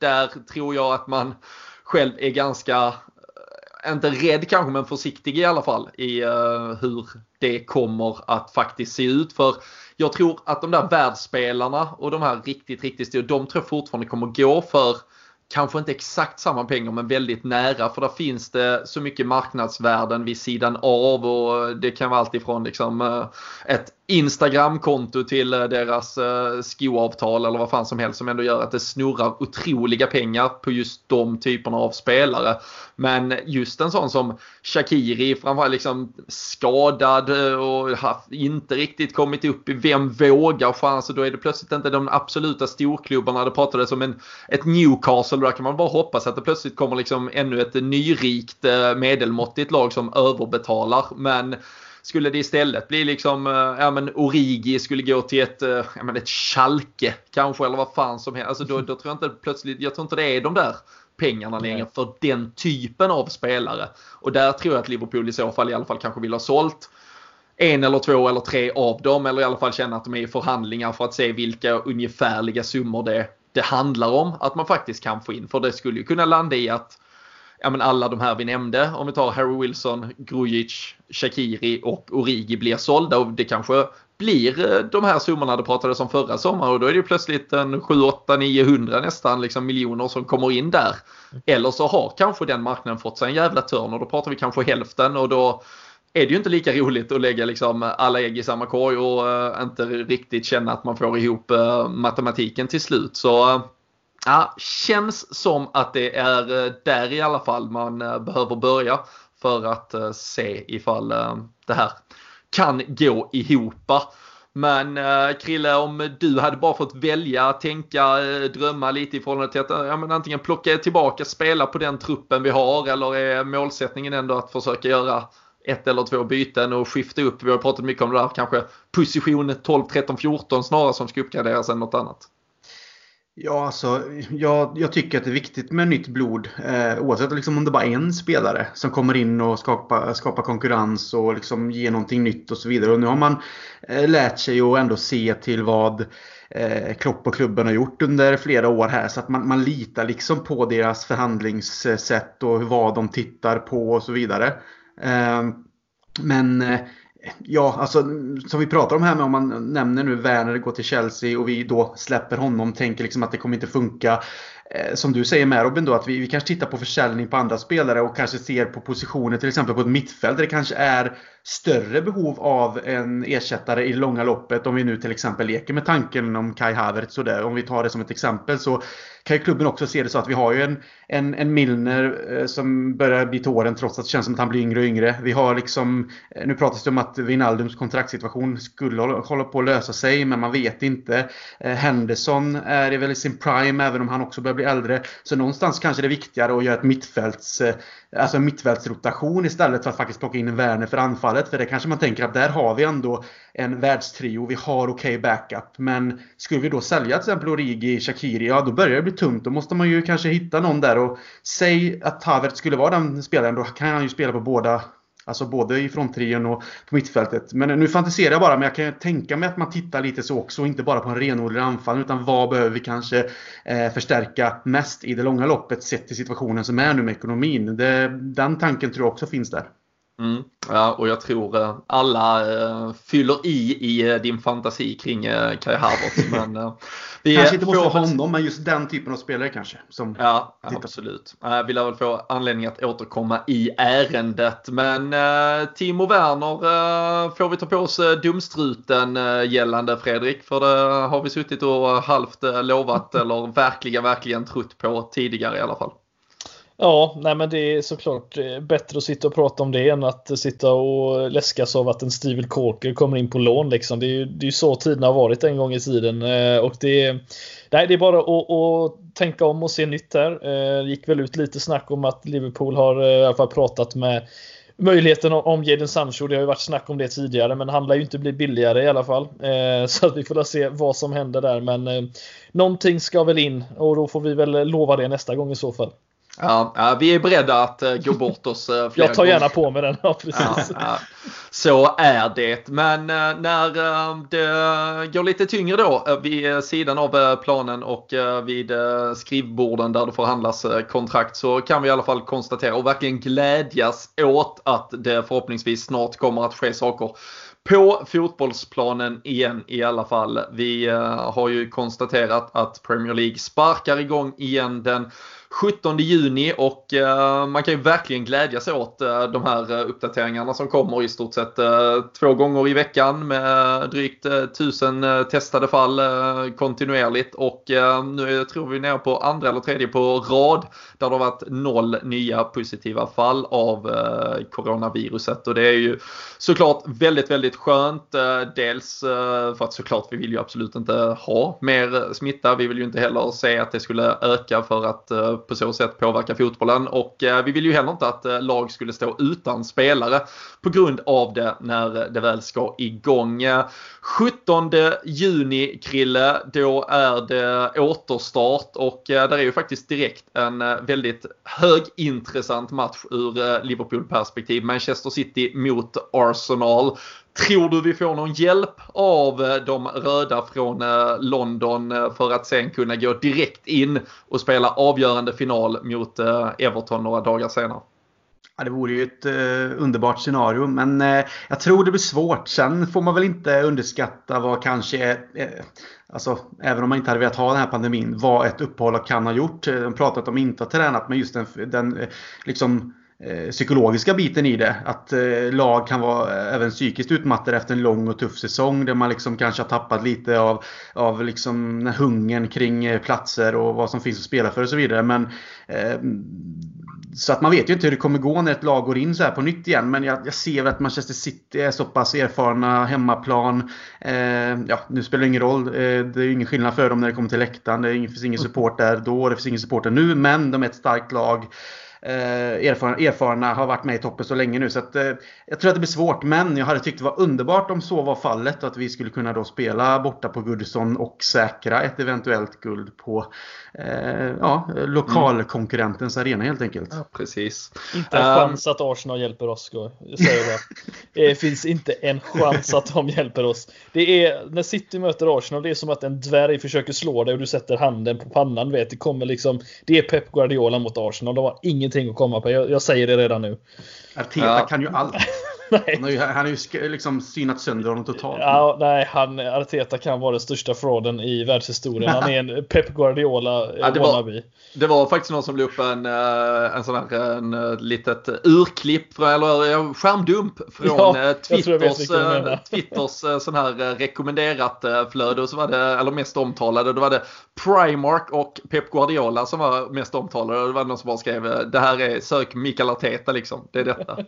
Speaker 1: där tror jag att man själv är ganska inte rädd kanske men försiktig i alla fall i uh, hur det kommer att faktiskt se ut. För jag tror att de där världsspelarna och de här riktigt, riktigt stora, de tror jag fortfarande kommer gå för kanske inte exakt samma pengar men väldigt nära för där finns det så mycket marknadsvärden vid sidan av och det kan vara alltifrån liksom eh, ett Instagramkonto till eh, deras eh, skoavtal eller vad fan som helst som ändå gör att det snurrar otroliga pengar på just de typerna av spelare. Men just en sån som Shakiri, framförallt liksom skadad eh, och inte riktigt kommit upp i vem vågar chans då är det plötsligt inte de absoluta storklubbarna. Det pratades om en, ett Newcastle, där kan man bara hoppas att det plötsligt kommer liksom ännu ett nyrikt medelmåttigt lag som överbetalar. Men skulle det istället bli liksom, ja men Origi skulle gå till ett, ja men ett Schalke kanske eller vad fan som helst. Alltså då, då tror jag inte plötsligt, jag tror inte det är de där pengarna längre för den typen av spelare. Och där tror jag att Liverpool i så fall i alla fall kanske vill ha sålt en eller två eller tre av dem eller i alla fall känna att de är i förhandlingar för att se vilka ungefärliga summor det, det handlar om att man faktiskt kan få in. För det skulle ju kunna landa i att ja, men alla de här vi nämnde, om vi tar Harry Wilson, Grujic, Shakiri och Origi blir sålda och det kanske blir eh, de här summorna det pratades om förra sommaren och då är det plötsligt en 7, 8, 900 nästan liksom miljoner som kommer in där. Eller så har kanske den marknaden fått sig en jävla törn och då pratar vi kanske hälften och då är det ju inte lika roligt att lägga liksom alla ägg i samma korg och uh, inte riktigt känna att man får ihop uh, matematiken till slut. Så ja, känns som att det är eh, där i alla fall man eh, behöver börja för att eh, se ifall det här kan gå ihop. Men eh, Krille, om du hade bara fått välja, tänka, drömma lite i förhållande till att ja, men antingen plocka tillbaka, spela på den truppen vi har eller är målsättningen ändå att försöka göra ett eller två byten och skifta upp. Vi har pratat mycket om det där kanske position 12, 13, 14 snarare som ska uppgraderas än något annat.
Speaker 2: Ja, alltså, jag, jag, tycker att det är viktigt med nytt blod. Eh, oavsett liksom om det bara är en spelare som kommer in och skapar, skapa konkurrens och liksom ger någonting nytt och så vidare. Och nu har man eh, lärt sig att ändå se till vad eh, Klopp och klubben har gjort under flera år här. Så att man, man litar liksom på deras förhandlingssätt och vad de tittar på och så vidare. Eh, men eh, Ja, alltså som vi pratar om här med om man nämner nu Werner går till Chelsea och vi då släpper honom, tänker liksom att det kommer inte funka. Eh, som du säger med Robin då, att vi, vi kanske tittar på försäljning på andra spelare och kanske ser på positioner till exempel på ett mittfält där det kanske är större behov av en ersättare i långa loppet. Om vi nu till exempel leker med tanken om Kai Havertz och det. Om vi tar det som ett exempel så kan ju klubben också se det så att vi har ju en, en, en Milner eh, som börjar bli till åren trots att det känns som att han blir yngre och yngre. Vi har liksom, eh, nu pratas det om att Wijnaldums kontraktssituation skulle hålla på att lösa sig men man vet inte. Eh, Henderson är väl i sin prime även om han också börjar bli äldre. Så någonstans kanske det är viktigare att göra ett mittfälts alltså en mittfältsrotation istället för att faktiskt plocka in en Werner för anfallet. För det kanske man tänker att där har vi ändå en världstrio, vi har okej okay backup. Men skulle vi då sälja till exempel Origi, Shakiri, ja då börjar det bli tungt. Då måste man ju kanske hitta någon där och säg att Havert skulle vara den spelaren, då kan han ju spela på båda Alltså både i fronttrion och på mittfältet. Men nu fantiserar jag bara, men jag kan tänka mig att man tittar lite så också. Inte bara på en renodlad anfall, utan vad behöver vi kanske eh, förstärka mest i det långa loppet sett till situationen som är nu med ekonomin. Det, den tanken tror jag också finns där.
Speaker 1: Mm, ja, och jag tror eh, alla uh, fyller i i uh, din fantasi kring Kai Havertz. Men,
Speaker 2: vi kanske inte måste ha honom, men just den typen av spelare kanske. Som
Speaker 1: ja, absolut. Uh, vi lär väl få anledning att återkomma i ärendet. Men Timo Werner får vi ta på oss dumstruten gällande Fredrik. För det har vi suttit och halvt lovat eller verkligen, verkligen trott på tidigare i alla fall.
Speaker 3: Ja, nej men det är såklart eh, bättre att sitta och prata om det än att sitta och läskas av att en Steven Corker kommer in på lån. Liksom. Det, är ju, det är så tiden har varit en gång i tiden. Eh, och det, nej, det är bara att, att tänka om och se nytt här. Det gick väl ut lite snack om att Liverpool har i alla fall pratat med möjligheten om Jadon Sancho. Det har ju varit snack om det tidigare men han lär ju inte bli billigare i alla fall. Så att vi får se vad som händer där. Men någonting ska väl in och då får vi väl lova det nästa gång i så fall.
Speaker 1: Ja, ja, vi är beredda att uh, gå bort oss uh,
Speaker 3: flera Jag tar gärna på mig den. Ja, precis.
Speaker 1: Ja, Så är det. Men uh, när det går lite tyngre då vid sidan av planen och vid skrivborden där det förhandlas kontrakt så kan vi i alla fall konstatera och verkligen glädjas åt att det förhoppningsvis snart kommer att ske saker på fotbollsplanen igen i alla fall. Vi har ju konstaterat att Premier League sparkar igång igen den 17 juni och eh, man kan ju verkligen glädja sig åt eh, de här eh, uppdateringarna som kommer i stort sett två gånger i veckan med drygt 1000 testade fall kontinuerligt och nu tror vi nere på andra eller tredje på rad där det har varit noll nya positiva fall av coronaviruset och det är ju såklart väldigt, väldigt skönt. Dels för att såklart vi vill ju absolut inte ha mer smitta. Vi vill ju inte heller se att det skulle öka för att på så sätt påverka fotbollen. Och eh, vi vill ju heller inte att eh, lag skulle stå utan spelare på grund av det när det väl ska igång. 17 juni Krille, då är det återstart och eh, där är ju faktiskt direkt en väldigt högintressant match ur Liverpool-perspektiv. Manchester City mot Arsenal. Tror du vi får någon hjälp av eh, de röda från eh, London eh, för att sen kunna gå direkt in och spela avgörande final mot Everton några dagar senare?
Speaker 2: Ja, det vore ju ett eh, underbart scenario men eh, jag tror det blir svårt. Sen får man väl inte underskatta vad kanske, eh, alltså även om man inte hade velat ha den här pandemin, vad ett uppehåll kan ha gjort. De pratat om inte ha tränat men just den, den liksom Eh, psykologiska biten i det. Att eh, lag kan vara även psykiskt utmattade efter en lång och tuff säsong där man liksom kanske har tappat lite av, av liksom hungern kring eh, platser och vad som finns att spela för och så vidare. Men, eh, så att man vet ju inte hur det kommer gå när ett lag går in så här på nytt igen. Men jag, jag ser att Manchester City är så pass erfarna hemmaplan. Eh, ja, nu spelar det ingen roll. Eh, det är ingen skillnad för dem när det kommer till läktaren. Det finns ingen support där då, det finns ingen support där nu. Men de är ett starkt lag eh, erfarna, erfarna, har varit med i toppen så länge nu. Så att, eh, jag tror att det blir svårt, men jag hade tyckt det var underbart om så var fallet. Att vi skulle kunna då spela borta på Goodison och säkra ett eventuellt guld på eh, ja, lokalkonkurrentens mm. arena helt enkelt.
Speaker 1: Ja, precis.
Speaker 3: Inte en chans att Arsenal hjälper oss, jag säga det. Det finns inte en chans att de hjälper oss. Det är, när City möter Arsenal, det är som att en dvärg försöker slå dig och du sätter handen på pannan. Vet. Det, kommer liksom, det är Pep Guardiola mot Arsenal. De har ingenting att komma på. Jag, jag säger det redan nu.
Speaker 2: Arteta ja. kan ju allt. Han har ju, han har ju liksom synat sönder honom totalt.
Speaker 3: Ja, nej, han, Arteta kan vara den största frauden i världshistorien. Han är en Pep Guardiola ja,
Speaker 1: det
Speaker 3: wannabe. Var,
Speaker 1: det var faktiskt någon som la upp en, eh, en sån här en, eh, litet urklipp, eller skärmdump från ja, eh, Twitters, Twitters sån här rekommenderat flöde. Och så var det, eller mest omtalade, då var det Primark och Pep Guardiola som var mest omtalade. Och det var någon som bara skrev det här är sök Mikael Arteta liksom. Det är detta.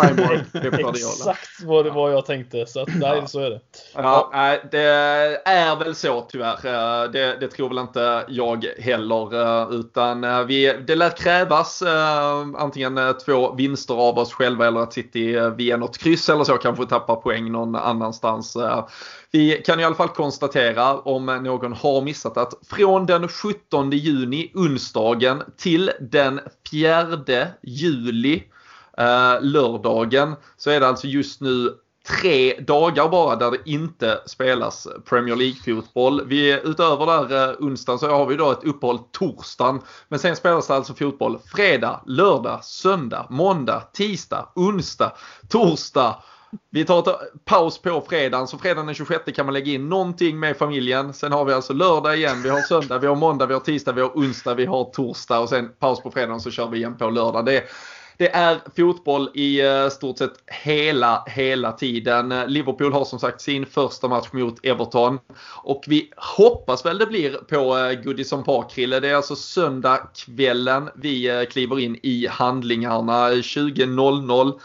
Speaker 1: Primark.
Speaker 3: Exakt vad det var jag tänkte. Så att, nej, så är det.
Speaker 1: Ja, det är väl så tyvärr. Det, det tror väl inte jag heller. Utan eh, vi, det lär krävas eh, antingen eh, två vinster av oss själva eller att City via något kryss eller så kanske tappa poäng någon annanstans. Vi kan i alla fall konstatera om någon har missat att från den 17 juni, onsdagen, till den 4 juli, Eh, lördagen, så är det alltså just nu tre dagar bara där det inte spelas Premier League-fotboll. Vi, utöver där eh, onsdagen så har vi då ett uppehåll torsdagen. Men sen spelas det alltså fotboll fredag, lördag, söndag, måndag, tisdag, onsdag, torsdag. Vi tar ett eh, paus på fredagen, så fredagen den 26 kan man lägga in någonting med familjen. Sen har vi alltså lördag igen, vi har söndag, vi har måndag, vi har tisdag, vi har onsdag, vi har torsdag och sen paus på fredagen så kör vi igen på lördag. Det är det är fotboll i eh, stort sett hela, hela tiden. Liverpool har som sagt sin första match mot Everton. Och vi hoppas väl det blir på eh, Goodison Park, Krille. Det är alltså söndagkvällen. vi eh, kliver in i handlingarna 20.00.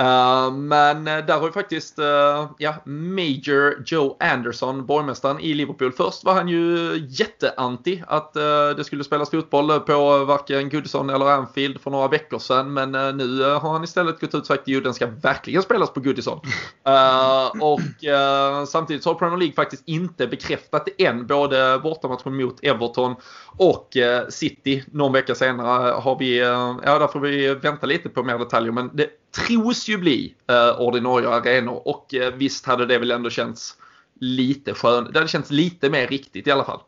Speaker 1: Uh, men där har ju faktiskt uh, ja, Major Joe Anderson, borgmästaren i Liverpool. Först var han ju jätteanti att det skulle spelas fotboll på varken Goodison eller Anfield för några veckor sedan. Men nu har han istället gått ut och sagt att den ska verkligen spelas på Goodison. och samtidigt så har Premier League faktiskt inte bekräftat det än. Både bortamatchen mot Everton och City någon vecka senare har vi, ja där får vi vänta lite på mer detaljer. Men det tros ju bli eh, ordinarie arenor och eh, visst hade det väl ändå känts lite skön. Det hade känts lite mer riktigt i alla fall.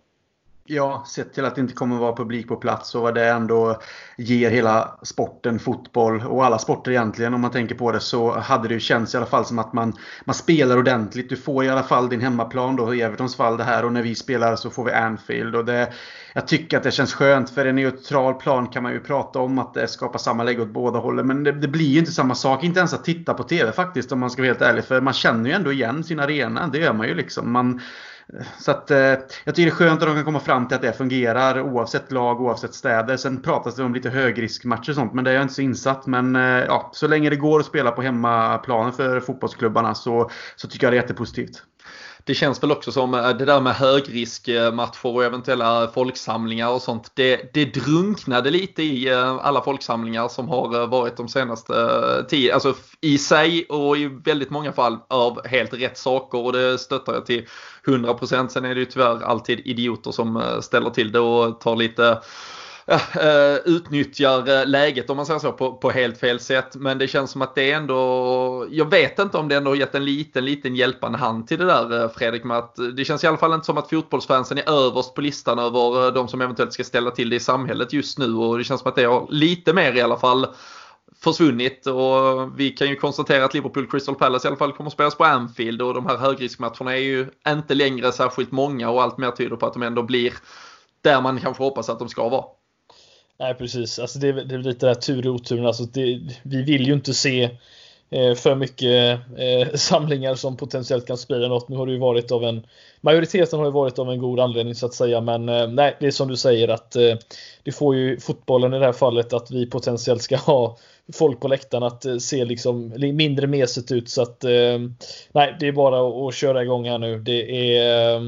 Speaker 2: Ja, sett till att det inte kommer vara publik på plats och vad det ändå ger hela sporten, fotboll och alla sporter egentligen om man tänker på det så hade det ju känts i alla fall som att man, man spelar ordentligt. Du får i alla fall din hemmaplan då i Evertons fall det här och när vi spelar så får vi Anfield. Och det, jag tycker att det känns skönt för en neutral plan kan man ju prata om att det skapar samma läge åt båda hållen men det, det blir ju inte samma sak. Inte ens att titta på TV faktiskt om man ska vara helt ärlig för man känner ju ändå igen sin arena. Det gör man ju liksom. Man, så att, eh, jag tycker det är skönt att de kan komma fram till att det fungerar oavsett lag, oavsett städer. Sen pratas det om lite högriskmatcher och sånt, men det är jag inte så insatt. Men eh, ja, så länge det går att spela på hemmaplanen för fotbollsklubbarna så, så tycker jag det är jättepositivt
Speaker 1: det känns väl också som eh, det där med högriskmatcher och eventuella folksamlingar och sånt. Det, det drunknade lite i eh, alla folksamlingar som har eh, varit de senaste tio, alltså i sig och i väldigt många fall av helt rätt saker och det stöttar jag till 100%. Sen är det ju tyvärr alltid idioter som ställer till det och tar lite Eh, utnyttjar eh, läget om man säger så på, på helt fel sätt. Men det känns som att det ändå, jag vet inte om det ändå har gett en liten, liten hjälpande hand till det där eh, Fredrik. Med att det känns i alla fall inte som att fotbollsfansen är överst på listan över de som eventuellt ska ställa till det i samhället just nu. Och det känns som att det har lite mer i alla fall försvunnit och vi kan ju konstatera att Liverpool Crystal Palace i alla fall kommer att spelas på Anfield och de här högriskmatcherna är ju inte längre särskilt många och allt mer tyder på att de ändå blir där man kanske hoppas att de ska vara.
Speaker 3: Nej precis, alltså det, är, det är lite där tur och otur. Alltså det, vi vill ju inte se eh, för mycket eh, samlingar som potentiellt kan sprida något. Nu har det ju varit av en Majoriteten har ju varit av en god anledning så att säga men eh, nej det är som du säger att eh, det får ju fotbollen i det här fallet att vi potentiellt ska ha folk på läktaren att eh, se liksom mindre mesigt ut så att eh, nej det är bara att, att köra igång här nu. Det är eh,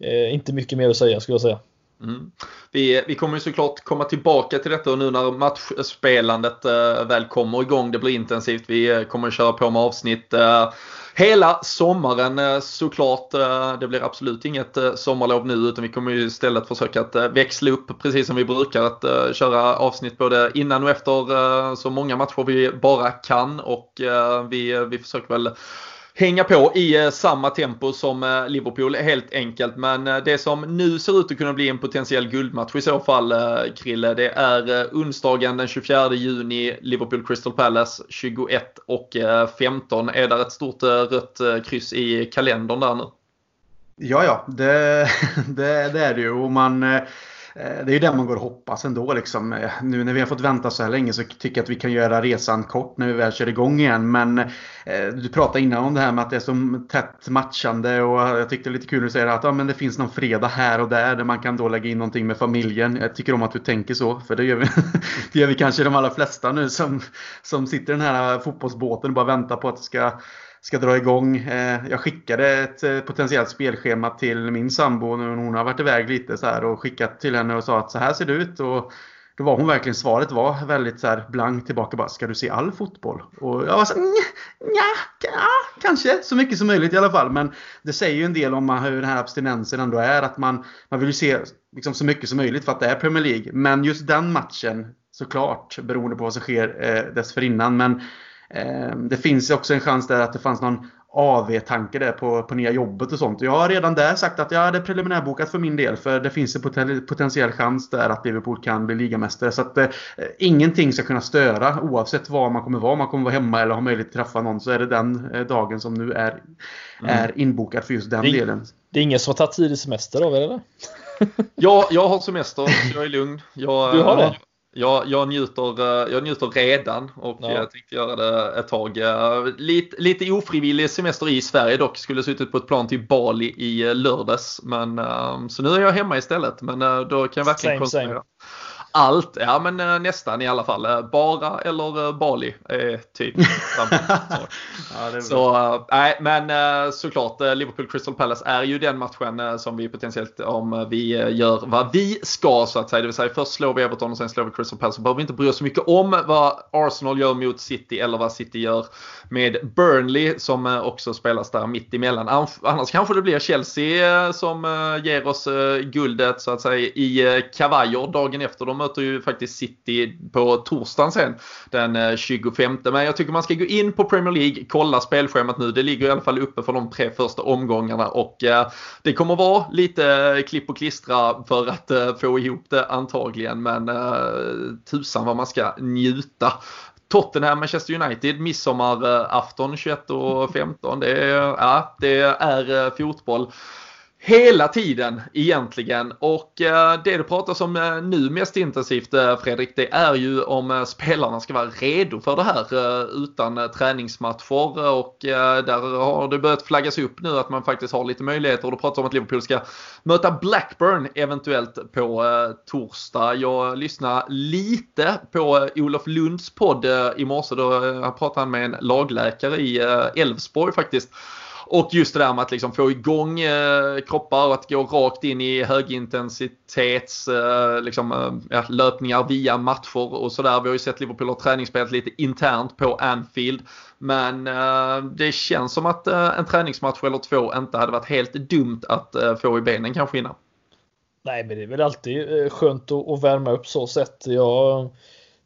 Speaker 3: eh, inte mycket mer att säga skulle jag säga.
Speaker 1: Mm. Vi, vi kommer ju såklart komma tillbaka till detta och nu när matchspelandet eh, väl kommer igång. Det blir intensivt. Vi eh, kommer att köra på med avsnitt eh, hela sommaren eh, såklart. Eh, det blir absolut inget eh, sommarlov nu utan vi kommer ju istället försöka att eh, växla upp precis som vi brukar att eh, köra avsnitt både innan och efter så många matcher vi bara kan och vi, vi försöker väl hänga på i eh, samma tempo som eh, Liverpool helt enkelt. Men eh, det som nu ser ut att kunna bli en potentiell guldmatch i så fall Krille, det är onsdagen den 24 juni Liverpool Crystal Palace 21 och 15. Är där ett stort rött kryss i kalendern där nu?
Speaker 2: Ja, ja, det, det, det är det ju. Och man Eh, Eh, det är ju det man går och hoppas ändå. Liksom. Eh, nu när vi har fått vänta så här länge så tycker jag att vi kan göra resan kort när vi väl kör igång igen. Men eh, du pratade innan om det här med att det är så tätt matchande och jag tyckte det var lite kul att säger att ja, men det finns någon fredag här och där där man kan då lägga in någonting med familjen. Jag tycker om att du tänker så, för det gör vi, det gör vi kanske de allra flesta nu som, som sitter i den här fotbollsbåten och bara väntar på att det ska ska dra igång. Eh, jag skickade ett eh, potentiellt spelschema till min sambo när hon har varit iväg lite så här och skickat till henne och sa att så här ser det ut. Och då var hon verkligen, svaret var väldigt så här blankt tillbaka bara, ska du se all fotboll? Och jag var så ja, kanske så mycket som möjligt i alla fall. Men det säger ju en del om hur den här abstinensen ändå är. Att man, man vill ju se liksom så mycket som möjligt för att det är Premier League. Men just den matchen, såklart, beroende på vad som sker eh, dessförinnan. Men det finns också en chans där att det fanns någon AV-tanke där på, på nya jobbet och sånt. Jag har redan där sagt att jag hade preliminärbokat för min del för det finns en potentiell chans där att Liverpool kan bli ligamästare. Så att eh, ingenting ska kunna störa oavsett var man kommer vara. Om man kommer vara hemma eller ha möjlighet att träffa någon så är det den eh, dagen som nu är, mm. är inbokad för just den
Speaker 3: det,
Speaker 2: delen.
Speaker 3: Det är ingen som har tagit tidig semester av er eller?
Speaker 1: ja, jag har semester. Jag är lugn. Jag,
Speaker 3: du har det?
Speaker 1: Jag, jag, njuter, eh, jag njuter redan och ja. jag tänkte göra det ett tag. Eh, lite, lite ofrivillig semester i Sverige dock. Skulle suttit på ett plan till Bali i eh, lördags. Men, så nu är jag hemma istället. Men då kan jag verkligen koncentrera. Allt, ja men eh, nästan i alla fall. Eh, bara eller eh, Bali är typ samma ja, Så nej, men såklart Liverpool Crystal Palace är ju den matchen som vi potentiellt om vi gör vad vi ska så att säga. Det vill säga först slår vi Everton och sen slår vi Crystal Palace. Så behöver vi inte bry oss så mycket om vad Arsenal gör mot City eller vad City gör med Burnley som också spelas där mitt emellan. Annars kanske det blir Chelsea som ger oss guldet så att säga i kavajer dagen efter de möter ju faktiskt City på torsdagen sen den eh, 25. Men jag tycker man ska gå in på Premier League, kolla spelschemat nu. Det ligger i alla fall uppe för de tre första omgångarna och eh, det kommer vara lite eh, klipp och klistra för att få ihop det antagligen. Men tusan vad man ska njuta. Tottenham, Manchester United, midsommarafton 21.15. Det är, ja, det är fotboll hela tiden egentligen. Och eh, det du pratar om eh, nu mest intensivt eh, Fredrik, det är ju om eh, spelarna ska vara redo för det här eh, utan eh, träningsmatcher. Och där har det börjat flaggas upp nu att man faktiskt har lite möjligheter. Och du pratar om att Liverpool ska möta Blackburn eventuellt på torsdag. Jag lyssnade lite på Olof Lunds podd i morse. Då pratade han med en lagläkare i Elfsborg faktiskt. Och just det där med att liksom få igång eh, kroppar och att gå rakt in i högintensitets eh, liksom, eh, ja, löpningar via matcher och sådär. Vi har ju sett Liverpool ha träningsspelet lite internt på Anfield. Men eh, det känns som att eh, en träningsmatch eller två inte hade varit helt dumt att eh, få i benen kanske innan.
Speaker 3: Nej, men det är väl alltid eh, skönt att, att värma upp så sätt. Jag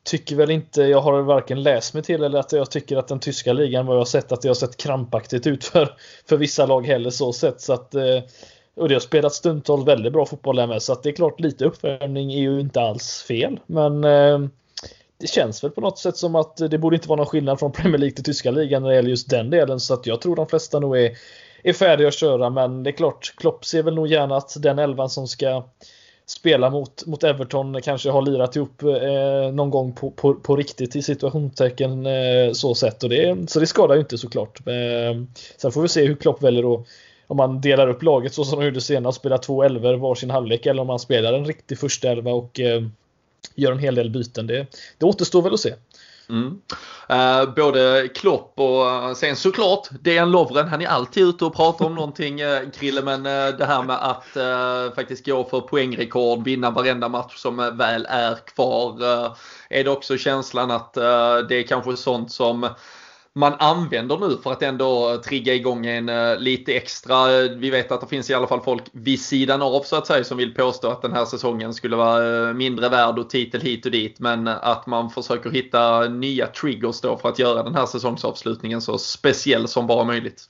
Speaker 3: tycker väl inte, jag har varken läst mig till eller att jag tycker att den tyska ligan vad jag har sett att det har sett krampaktigt ut för, för vissa lag heller så sett. Så att, eh, och det har spelat stundtals väldigt bra fotboll där med så att det är klart lite uppvärmning är ju inte alls fel. Men eh, det känns väl på något sätt som att det borde inte vara någon skillnad från Premier League till tyska ligan när det gäller just den delen så att jag tror de flesta nog är, är färdiga att köra men det är klart Klopp ser väl nog gärna att den elvan som ska spela mot, mot Everton kanske har lirat ihop eh, någon gång på, på, på riktigt i situationstecken eh, så sett. Och det, så det skadar ju inte såklart. Eh, sen får vi se hur Klopp väljer att om man delar upp laget så som de gjorde senast, spelar två elver varsin halvlek eller om man spelar en riktig första elva och eh, gör en hel del byten. Det, det återstår väl att se.
Speaker 1: Mm. Uh, både Klopp och uh, sen såklart Dejan Lovren. Han är alltid ute och pratar om någonting uh, Krille. Men uh, det här med att uh, faktiskt gå för poängrekord, vinna varenda match som väl är kvar. är det också känslan att det är kanske sånt som man använder nu för att ändå trigga igång en eh, lite extra. Vi vet att det finns i alla fall folk vid sidan av så att säga som vill påstå att den här säsongen skulle vara eh, mindre värd och titel hit och dit. Men att man försöker hitta nya triggers då för att göra den här säsongsavslutningen så speciell som bara möjligt.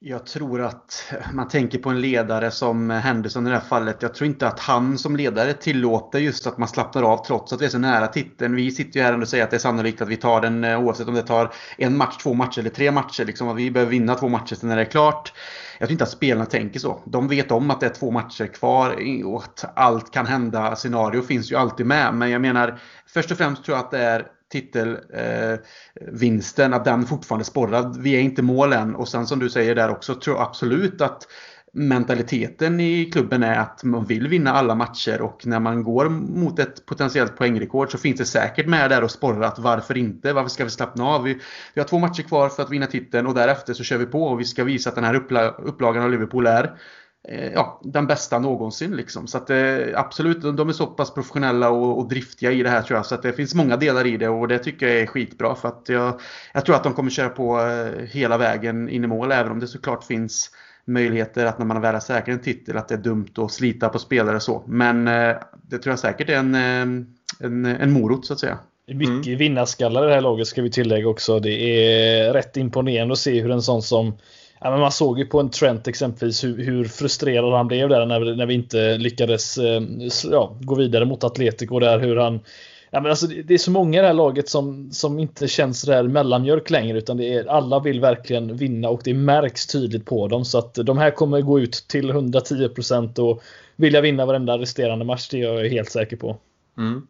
Speaker 2: Jag tror att man tänker på en ledare som Henderson i det här fallet. Jag tror inte att han som ledare tillåter just att man slappnar av trots att vi är så nära titeln. Vi sitter ju här och säger att det är sannolikt att vi tar den eh, oavsett om det tar en match, två matcher eller tre matcher. Liksom, vi behöver vinna två matcher sen när det är klart. Jag tror inte att spelarna tänker så. De vet om att det är två matcher kvar och att allt kan hända. Scenario finns ju alltid med. Men jag menar, först och främst tror jag att det är titelvinsten, eh, att den fortfarande sporrar. Vi är inte mål än. Och sen som du säger där också, tror jag absolut att mentaliteten i klubben är att man vill vinna alla matcher och när man går mot ett potentiellt poängrekord så finns det säkert med där och sporrar att varför inte? Varför ska vi slappna av? Vi, vi har två matcher kvar för att vinna titeln och därefter så kör vi på och vi ska visa att den här upplagan av Liverpool är Eh, ja, den bästa någonsin. Liksom. Så att, eh, absolut, de är så pass professionella och, och, driftiga i det här tror jag. Så att det finns många delar i det och det tycker jag är skitbra. För att jag, jag tror att de kommer köra på eh, hela vägen in i mål. Även om det såklart finns möjligheter att när man väl har säkrat en titel att det är dumt att slita på spelare så. Men det tror jag säkert är en, en, en morot så att säga.
Speaker 3: Mycket mm. vinnarskallar i det här laget ska vi tillägga också. Det är rätt imponerande att se hur en sån som Ja, men man såg ju på en Trent exempelvis hur, hur frustrerad han blev där när, vi, när vi inte lyckades eh, ja, gå vidare mot Atletico där hur han Ja, men alltså, det är så många i det här laget som, som inte känns där mellanmjölk längre utan det är, alla vill verkligen vinna och det märks tydligt på dem så att de här kommer gå ut till 110% och vilja vinna varenda resterande match det är jag helt säker på.
Speaker 1: Mm.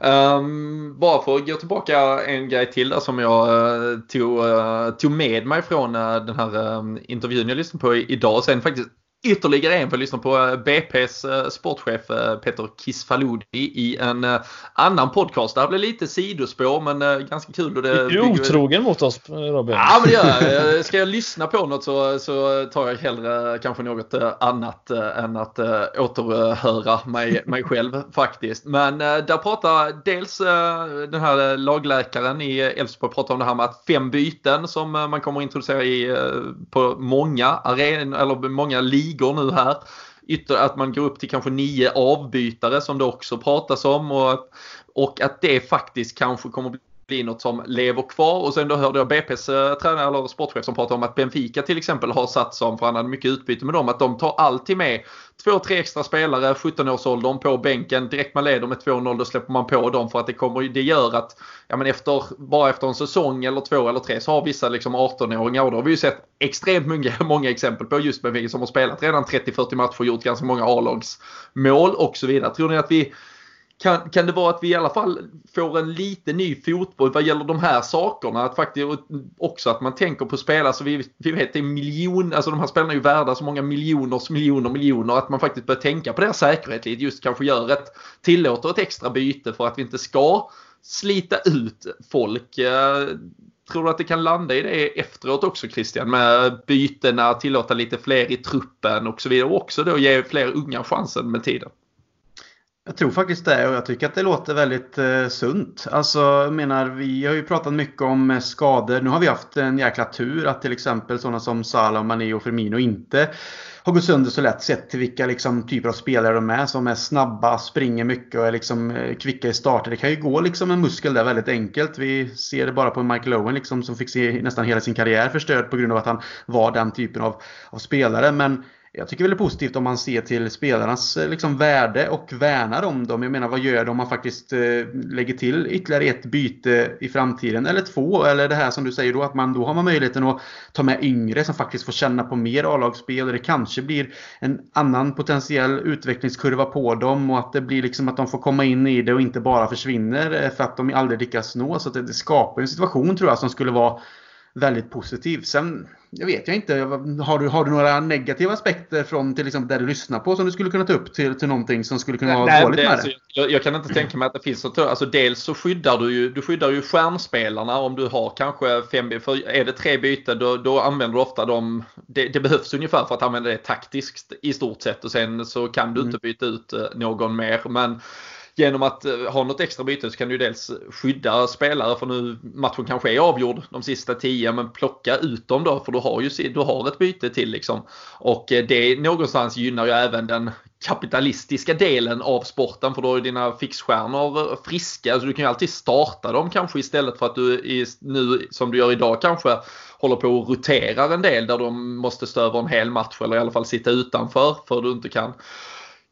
Speaker 1: Um, bara för att gå tillbaka en grej till där som jag uh, tog, uh, tog med mig från uh, den här intervjun jag lyssnade på idag. Sen faktiskt ytterligare en för att lyssna på eh, BP's eh, sportchef eh, Peter Kisfaludi i en annan podcast. Det här blir lite sidospår men ganska kul. Och det
Speaker 3: är du otrogen mot oss Robin?
Speaker 1: Ja men det gör jag. Ska jag lyssna på något så, så tar jag hellre kanske något annat än att återhöra mig, mig själv faktiskt. Men där pratar dels den här lagläkaren i Elfsborg pratar om det här med att fem byten som man kommer att introducera i, på många arenor eller många ligor ligor nu här. Ytter, att man går upp till kanske nio avbytare som det också pratas om och, och att det faktiskt kanske kommer bli något som lever kvar. Och sen då hörde jag BP's eh, tränare eller sportchef som pratade om att Benfica till exempel har satt som, för han hade mycket utbyte med dem, att de tar alltid med två, tre extra spelare, 17-årsåldern på bänken. Direkt man leder med 2-0 då släpper man på dem för att det, kommer, det gör att ja, men efter, bara efter en säsong eller två eller tre så har vissa liksom 18-åringar och då har vi ju sett extremt många, många exempel på just Benfica som har spelat redan 30-40 matcher, och gjort ganska många A-lagsmål och så vidare. Tror ni att vi kan, kan det vara att vi i alla fall får en lite ny fotboll vad gäller de här sakerna? Att faktiskt också att man tänker på spelare, så vi, vi vet det är miljon, alltså de här spelarna är ju värda så många miljoners miljoner miljoner att man faktiskt börjar tänka på deras säkerhet lite, just kanske gör ett, tillåter ett extra byte för att vi inte ska slita ut folk. Eh, tror du att det kan landa i det efteråt också Christian? Med bytena, tillåta lite fler i truppen och så vidare. Och också då ge fler unga chansen med tiden.
Speaker 2: Jag tror faktiskt det och jag tycker att det låter väldigt eh, sunt. Alltså, jag menar, vi har ju pratat mycket om eh, skador. Nu har vi haft en jäkla tur att till exempel sådana som Salah, Mané och Firmino inte har gått sönder så lätt sett till vilka liksom, typer av spelare de är som är snabba, springer mycket och är liksom, eh, kvicka i starter. Det kan ju gå liksom en muskel där väldigt enkelt. Vi ser det bara på Michael Owen liksom, som fick se nästan hela sin karriär förstörd på grund av att han var den typen av, av spelare. Men jag tycker väl det är positivt om man ser till spelarnas eh, liksom, värde och värnar om dem. Jag menar vad gör det om man faktiskt eh, lägger till ytterligare ett byte i framtiden eller två eller det här som du säger då att man då har man möjligheten att ta med yngre som faktiskt får känna på mer A-lagsspel det kanske blir en annan potentiell utvecklingskurva på dem och att det blir liksom att de får komma in i det och inte bara försvinner eh, för att de aldrig lyckas nå. Så det, det skapar en situation tror jag som skulle vara väldigt positiv. Sen jag vet jag inte. Har du, har du några negativa aspekter från till exempel där du lyssnar på som du skulle kunna ta upp till, till någonting som skulle kunna vara Nej, dåligt det, med
Speaker 1: alltså, Jag, jag, kan inte tänka mig att det finns något. Alltså dels så skyddar du ju, du skyddar ju stjärnspelarna om du har kanske fem, för är det tre byten då, då använder du ofta dem. Det, det, behövs ungefär för att använda det taktiskt i stort sett och sen så kan du mm. inte byta ut eh, någon mer. Men genom att eh, ha något extra byte så kan du dels skydda spelare för nu matchen kanske är avgjord de sista tio men plocka ut dem då för du har ju du har ett byte till liksom. Och eh, det någonstans gynnar ju även den kapitalistiska delen av sporten för då är dina fixstjärnor friska. Så du kan ju alltid starta dem kanske istället för att du nu som du gör idag kanske håller på och roterar en del där de måste stå över en hel match eller i alla fall sitta utanför för du inte kan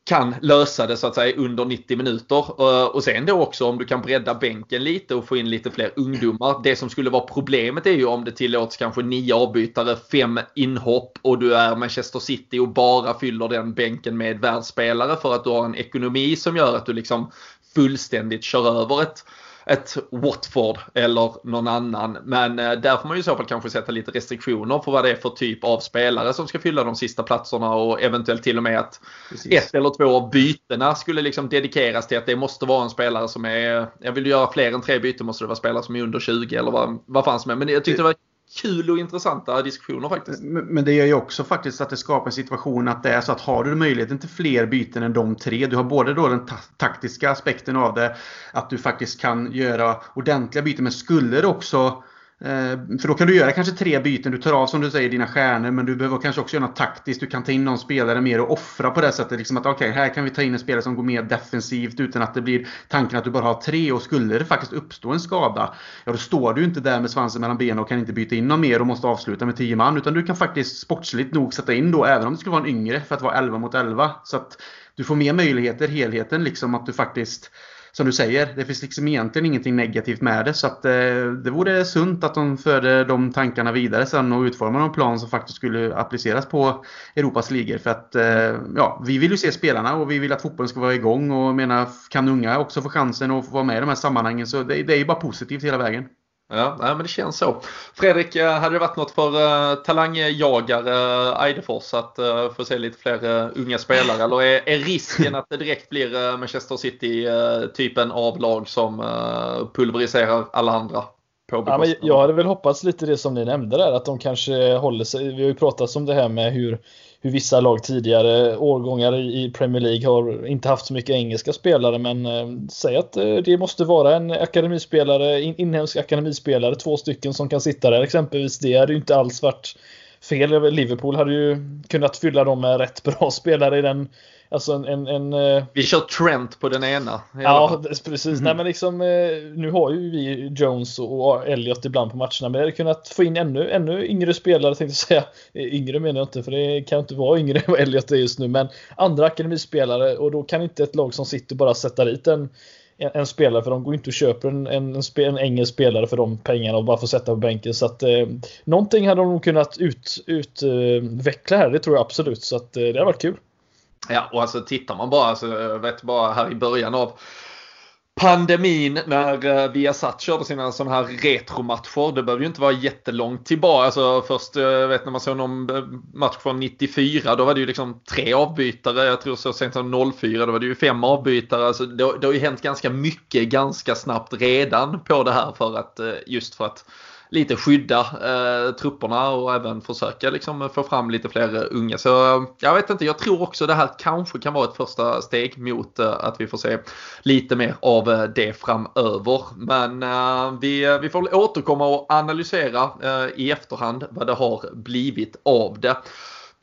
Speaker 1: kan lösa det så att säga under 90 minuter. Eh, och sen då också om du kan bredda bänken lite och få in lite fler ungdomar. Det som skulle vara problemet är ju om det tillåts kanske nio avbytare, fem inhopp och du är Manchester City och bara fyller den bänken med världsspelare för att du har en ekonomi som gör att du liksom fullständigt kör över ett ett Watford eller någon annan. Men eh, där får man ju i så fall kanske sätta lite restriktioner för vad det är för typ av spelare som ska fylla de sista platserna och eventuellt till och med att Precis. ett eller två av bytena skulle liksom dedikeras till att det måste vara en spelare som är, jag vill göra fler än tre byten måste det vara spelare som är under 20 eller vad, vad fan som är. Men jag tyckte det var kul och intressanta diskussioner faktiskt.
Speaker 2: Men det gör ju också faktiskt att det skapar en situation att det är så att har du möjligheten till fler byten än de tre. Du har både då den ta taktiska aspekten av det. Att du faktiskt kan göra ordentliga byten. Men skulle det också Eh, för då kan du göra kanske tre byten. Du tar av som du säger dina stjärnor men du behöver kanske också göra något taktiskt. Du kan ta in någon spelare mer och offra på det sättet. Liksom att okej, okay, här kan vi ta in en spelare som går mer defensivt utan att det blir tanken att du bara har tre. Och skulle det faktiskt uppstå en skada, ja då står du inte där med svansen mellan benen och kan inte byta in någon mer och måste avsluta med 10 man. Utan du kan faktiskt sportsligt nog sätta in då, även om det skulle vara en yngre, för att vara 11 mot 11. Så att du får mer möjligheter, helheten liksom att du faktiskt som du säger, det finns liksom egentligen ingenting negativt med det. Så att eh, det vore sunt att de förde de tankarna vidare sen och utformade en plan som faktiskt skulle appliceras på Europas ligor. För att eh, ja, vi vill ju se spelarna och vi vill att fotbollen ska vara igång och menar, kan unga också få chansen att få vara med i de här sammanhangen så det, det är ju bara positivt hela vägen.
Speaker 1: Ja, men det känns så. Fredrik, eh, hade det varit något för uh, talangjagare uh, Eidefors att uh, få se lite fler unga spelare? Eller är, är risken att det direkt blir Manchester City-typen av lag som pulveriserar alla andra?
Speaker 3: Ja, men jag hade väl hoppats lite det som ni nämnde där, att de kanske håller sig. Vi har ju pratat om det här med hur hur vissa lag tidigare årgångar i Premier League har inte haft så mycket engelska spelare men eh, säg att eh, det måste vara en akademispelare, in, inhemsk akademispelare, två stycken som kan sitta där exempelvis. Det hade ju inte alls varit fel. Liverpool hade ju kunnat fylla dem med rätt bra spelare i den Alltså en, en, en, eh,
Speaker 1: Vi kör Trent på den ena.
Speaker 3: Ja, precis. Mm. Nej, men liksom, eh, nu har ju vi Jones och Elliot ibland på matcherna. Men jag hade kunnat få in ännu, ännu yngre spelare tänkte jag säga. Eh, yngre menar jag inte, för det kan inte vara yngre än vad Elliot är just nu. Men andra akademispelare och då kan inte ett lag som sitter bara sätta dit en, en, en spelare för de går inte och köper en, en, en, engelsk spelare för de pengarna och bara får sätta på bänken. Så att eh, någonting hade de nog kunnat utveckla ut, här, det tror jag absolut. Så att eh, det har varit kul.
Speaker 1: Ja, och alltså tittar man bara, alltså, jag vet bara här i början av pandemin när uh, Viasat körde sina sådana här retromatcher. Det behöver ju inte vara jättelångt tillbaka. Alltså först, eh, jag uh, vet när man såg någon eh, match från 94, då var det ju liksom tre avbytare. Jag tror så sent som 04, då var det ju fem avbytare. Alltså det, det har ju hänt ganska mycket ganska snabbt redan på det här för att uh, just för att lite skydda eh, trupperna och även försöka liksom få fram lite fler unga. Så eh, jag vet inte, jag tror också det här kanske kan vara ett första steg mot eh, att vi får se lite mer av eh, det framöver. Men eh, vi, eh, vi får återkomma och analysera eh, i efterhand vad det har blivit av det.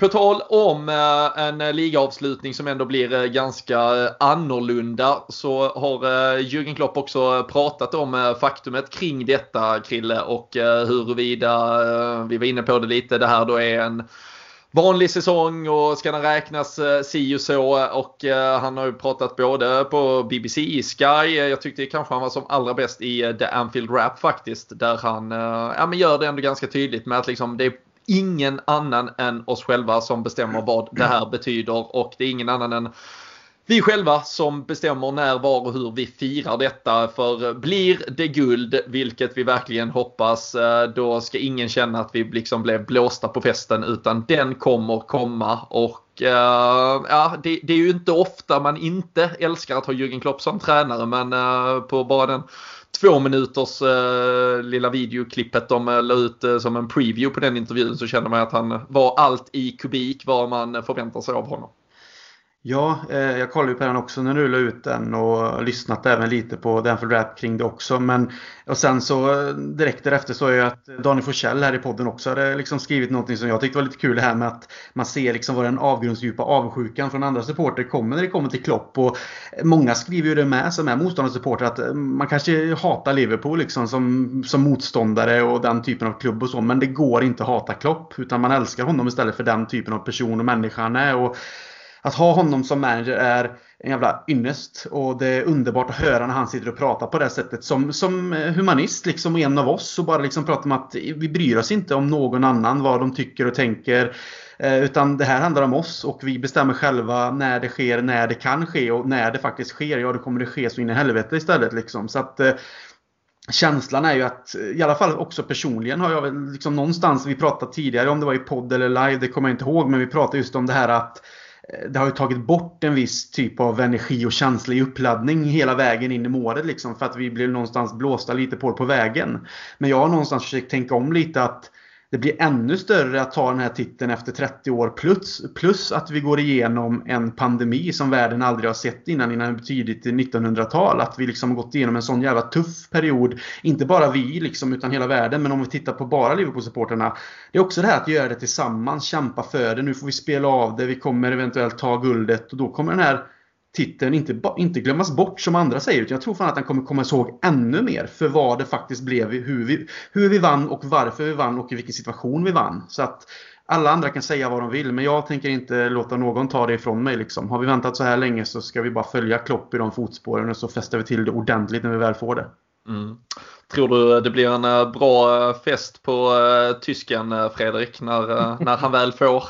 Speaker 1: På tal om eh, en eh, ligaavslutning som ändå blir eh, ganska annorlunda så har Jürgen Klopp också pratat om faktumet kring detta Krille och huruvida, vi var inne på det lite, det här då är en vanlig säsong och ska den räknas si och så? Och han har ju pratat både på BBC, Sky, jag tyckte kanske han var som allra bäst i The Anfield Rap faktiskt där han ja, men gör det ändå ganska tydligt med att liksom det är ingen annan än oss själva som bestämmer vad det här betyder och det är ingen annan än vi själva som bestämmer när, var och hur vi firar detta. För blir det guld, vilket vi verkligen hoppas, eh, då ska ingen känna att vi liksom blev blåsta på festen utan den kommer komma. Och uh, ja, det, det, är ju inte ofta man inte älskar att ha Jürgen Klopp som tränare men uh, på bara den två minuters eh, lilla videoklippet de eh, la ut eh, som en preview på den intervjun så kände man att han var allt i kubik vad man förväntar sig av honom.
Speaker 2: Ja, eh, jag kollade ju på den också när du la ut den och lyssnat även lite på Danford Rap kring det också. Men, och sen så eh, direkt därefter så är ju att Daniel Forsell här i podden också hade liksom skrivit någonting som jag tyckte var lite kul det här med att man ser liksom vad den avgrundsdjupa avsjukan från andra supporter kommer när det kommer till Klopp. Och många skriver ju det med som är motståndarsupporter att eh, man kanske hatar Liverpool liksom som, som motståndare och den typen av klubb och så. Men det går inte att hata Klopp utan man älskar honom istället för den typen av person och människa han är. Och att ha honom som manager är en jävla ynnest. Och det är underbart att höra när han sitter och pratar på det sättet. Som, som eh, humanist liksom, och en av oss. Och bara liksom prata om att vi bryr oss inte om någon annan, vad de tycker och tänker. Eh, utan det här handlar om oss och vi bestämmer själva när det sker, när det kan ske och när det faktiskt sker. Ja, då kommer det ske så in i helvete istället. Liksom. Så att, eh, Känslan är ju att, i alla fall också personligen har jag väl liksom någonstans, vi pratade tidigare om det var i podd eller live, det kommer jag inte ihåg, men vi pratade just om det här att Eh, det har ju tagit bort en viss typ av energi och känsla i uppladdning hela vägen in i målet. Liksom, för att vi blev någonstans blåsta lite på på vägen. Men jag har någonstans försökt tänka om lite att det blir ännu större att ta den här titeln efter 30 år plus, plus att vi går igenom en pandemi som världen aldrig har sett innan, innan tidigt 1900-tal. Att vi liksom har gått igenom en sån jävla tuff period. Inte bara vi liksom, utan hela världen. Men om vi tittar på bara Liverpool-supporterna. Det är också det här att göra det tillsammans, kämpa för det. Nu får vi spela av det, vi kommer eventuellt ta guldet och då kommer den här titeln inte, inte glömmas bort som andra säger. Utan jag tror fan att han kommer komma ihåg ännu mer för vad det faktiskt blev, hur vi, hur vi vann och varför vi vann och i vilken situation vi vann. Så att alla andra kan säga vad de vill men jag tänker inte låta någon ta det ifrån mig. Liksom. Har vi väntat så här länge så ska vi bara följa Klopp i de fotspåren och så fäster vi till det ordentligt när vi väl får det.
Speaker 1: Mm. Tror du det blir en eh, bra eh, fest på uh, tysken Fredrik när, när han väl får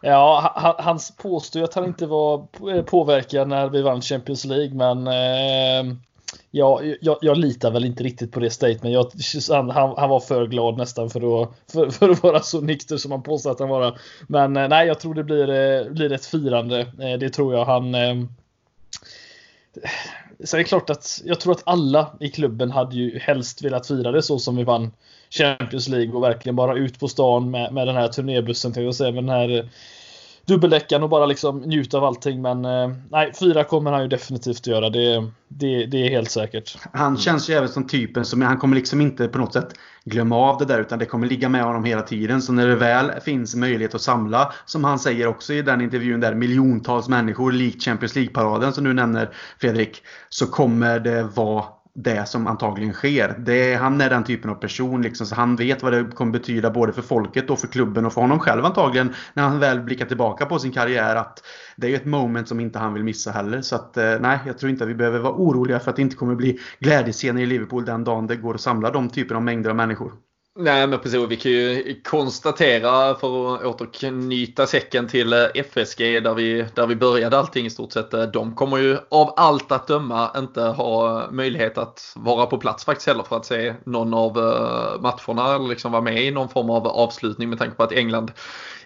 Speaker 3: Ja, han, han påstår att han inte var eh, påverkad när vi vann Champions League, men eh, ja, jag, jag, litar väl inte riktigt på det statement. Jag, han, han, var för glad nästan för att, för, för att vara så nykter som han påstår att han var. Men eh, nej, jag tror det blir, eh, blir ett firande. Eh, det tror jag han eh, så är det klart att jag tror att alla i klubben hade ju helst velat fira det så som vi vann Champions League och verkligen bara ut på stan med, med den här turnébussen, till säga, med den här dubbeldäckaren och bara liksom njuta av allting. Men eh, nej, fyra kommer han ju definitivt att göra. Det, det, det är helt säkert.
Speaker 2: Han känns ju även som typen som han kommer liksom inte på något sätt glömma av det där utan det kommer ligga med honom hela tiden. Så när det väl finns möjlighet att samla, som han säger också i den intervjun där, miljontals människor likt Champions League-paraden som du nämner Fredrik, så kommer det vara det som antagligen sker. Det han är den typen av person liksom, så han vet vad det kommer betyda både för folket och för klubben och för honom själv antagligen när han väl blickar tillbaka på sin karriär att det är ett moment som inte han vill missa heller. Så att eh, nej, jag tror inte att vi behöver vara oroliga för att det inte kommer bli glädjescener i Liverpool den dagen det går att samla de typen av mängder av människor.
Speaker 1: Nej men precis, vi kan ju konstatera för att återknyta säcken till eh, FSG där vi, där vi började allting i stort sett. Eh, de kommer ju av allt att döma inte ha möjlighet att vara på plats faktiskt heller för att se någon av eh, matcherna eller liksom vara med i någon form av avslutning med tanke på att England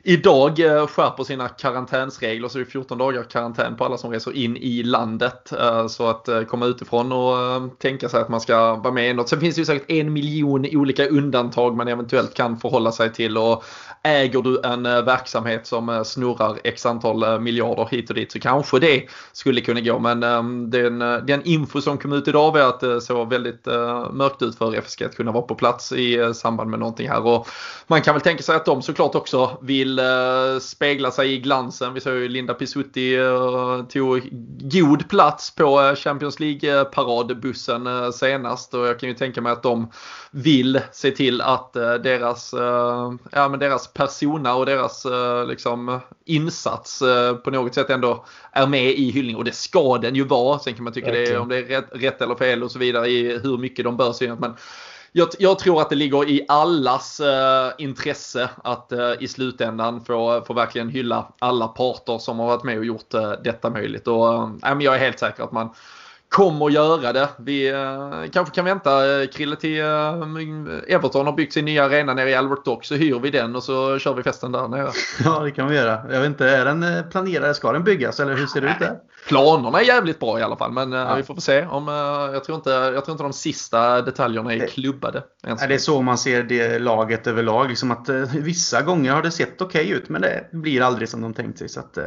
Speaker 1: idag eh, skärper sina karantänsregler så det är 14 dagar karantän på alla som reser in i landet. Eh, så att eh, komma utifrån och tänka sig att man ska vara med i något. Sen finns det ju säkert en miljon olika undantag man eventuellt kan förhålla sig till och äger du en eh, verksamhet som eh, snurrar x antal eh, miljarder hit och dit så kanske det skulle kunna gå. Men ehm, den, den info som kom ut idag var att det såg väldigt mörkt ut för FSG att kunna vara på plats i samband med någonting här. Och man kan väl tänka sig att de såklart också vill spegla sig i glansen. Vi såg ju Linda Pisutti tog god plats på Champions League-paradbussen senast och jag kan ju tänka mig att de vill se till att deras, ja, men deras persona och deras liksom, insats på något sätt ändå är med i hyllning och det ska den ju vara. Sen kan man tycka det, om det är rätt, rätt, eller fel och så vidare i hur mycket de bör synas. Men jag, jag, tror att det ligger i allas eh, intresse att eh, i slutändan få, få verkligen hylla alla parter som har varit med och gjort eh, detta möjligt. Och, eh, jag är helt säker att man kommer göra det. Vi eh, kanske kan vänta eh, Krille till eh, Everton har byggt sin nya arena nere i Albert Dock så hyr vi den och så kör vi festen där nere.
Speaker 2: Ja det kan vi göra. Jag vet inte, är den eh, planerad? Ska den byggas eller hur ser det ut där?
Speaker 1: Planerna är jävligt bra i alla fall men eh, ja. vi får se. Om, jag, tror inte, jag tror inte de sista detaljerna är klubbade.
Speaker 2: Ens. Det är så man ser det laget överlag. Liksom att, vissa gånger har det sett okej okay ut men det blir aldrig som de tänkt sig. Så att,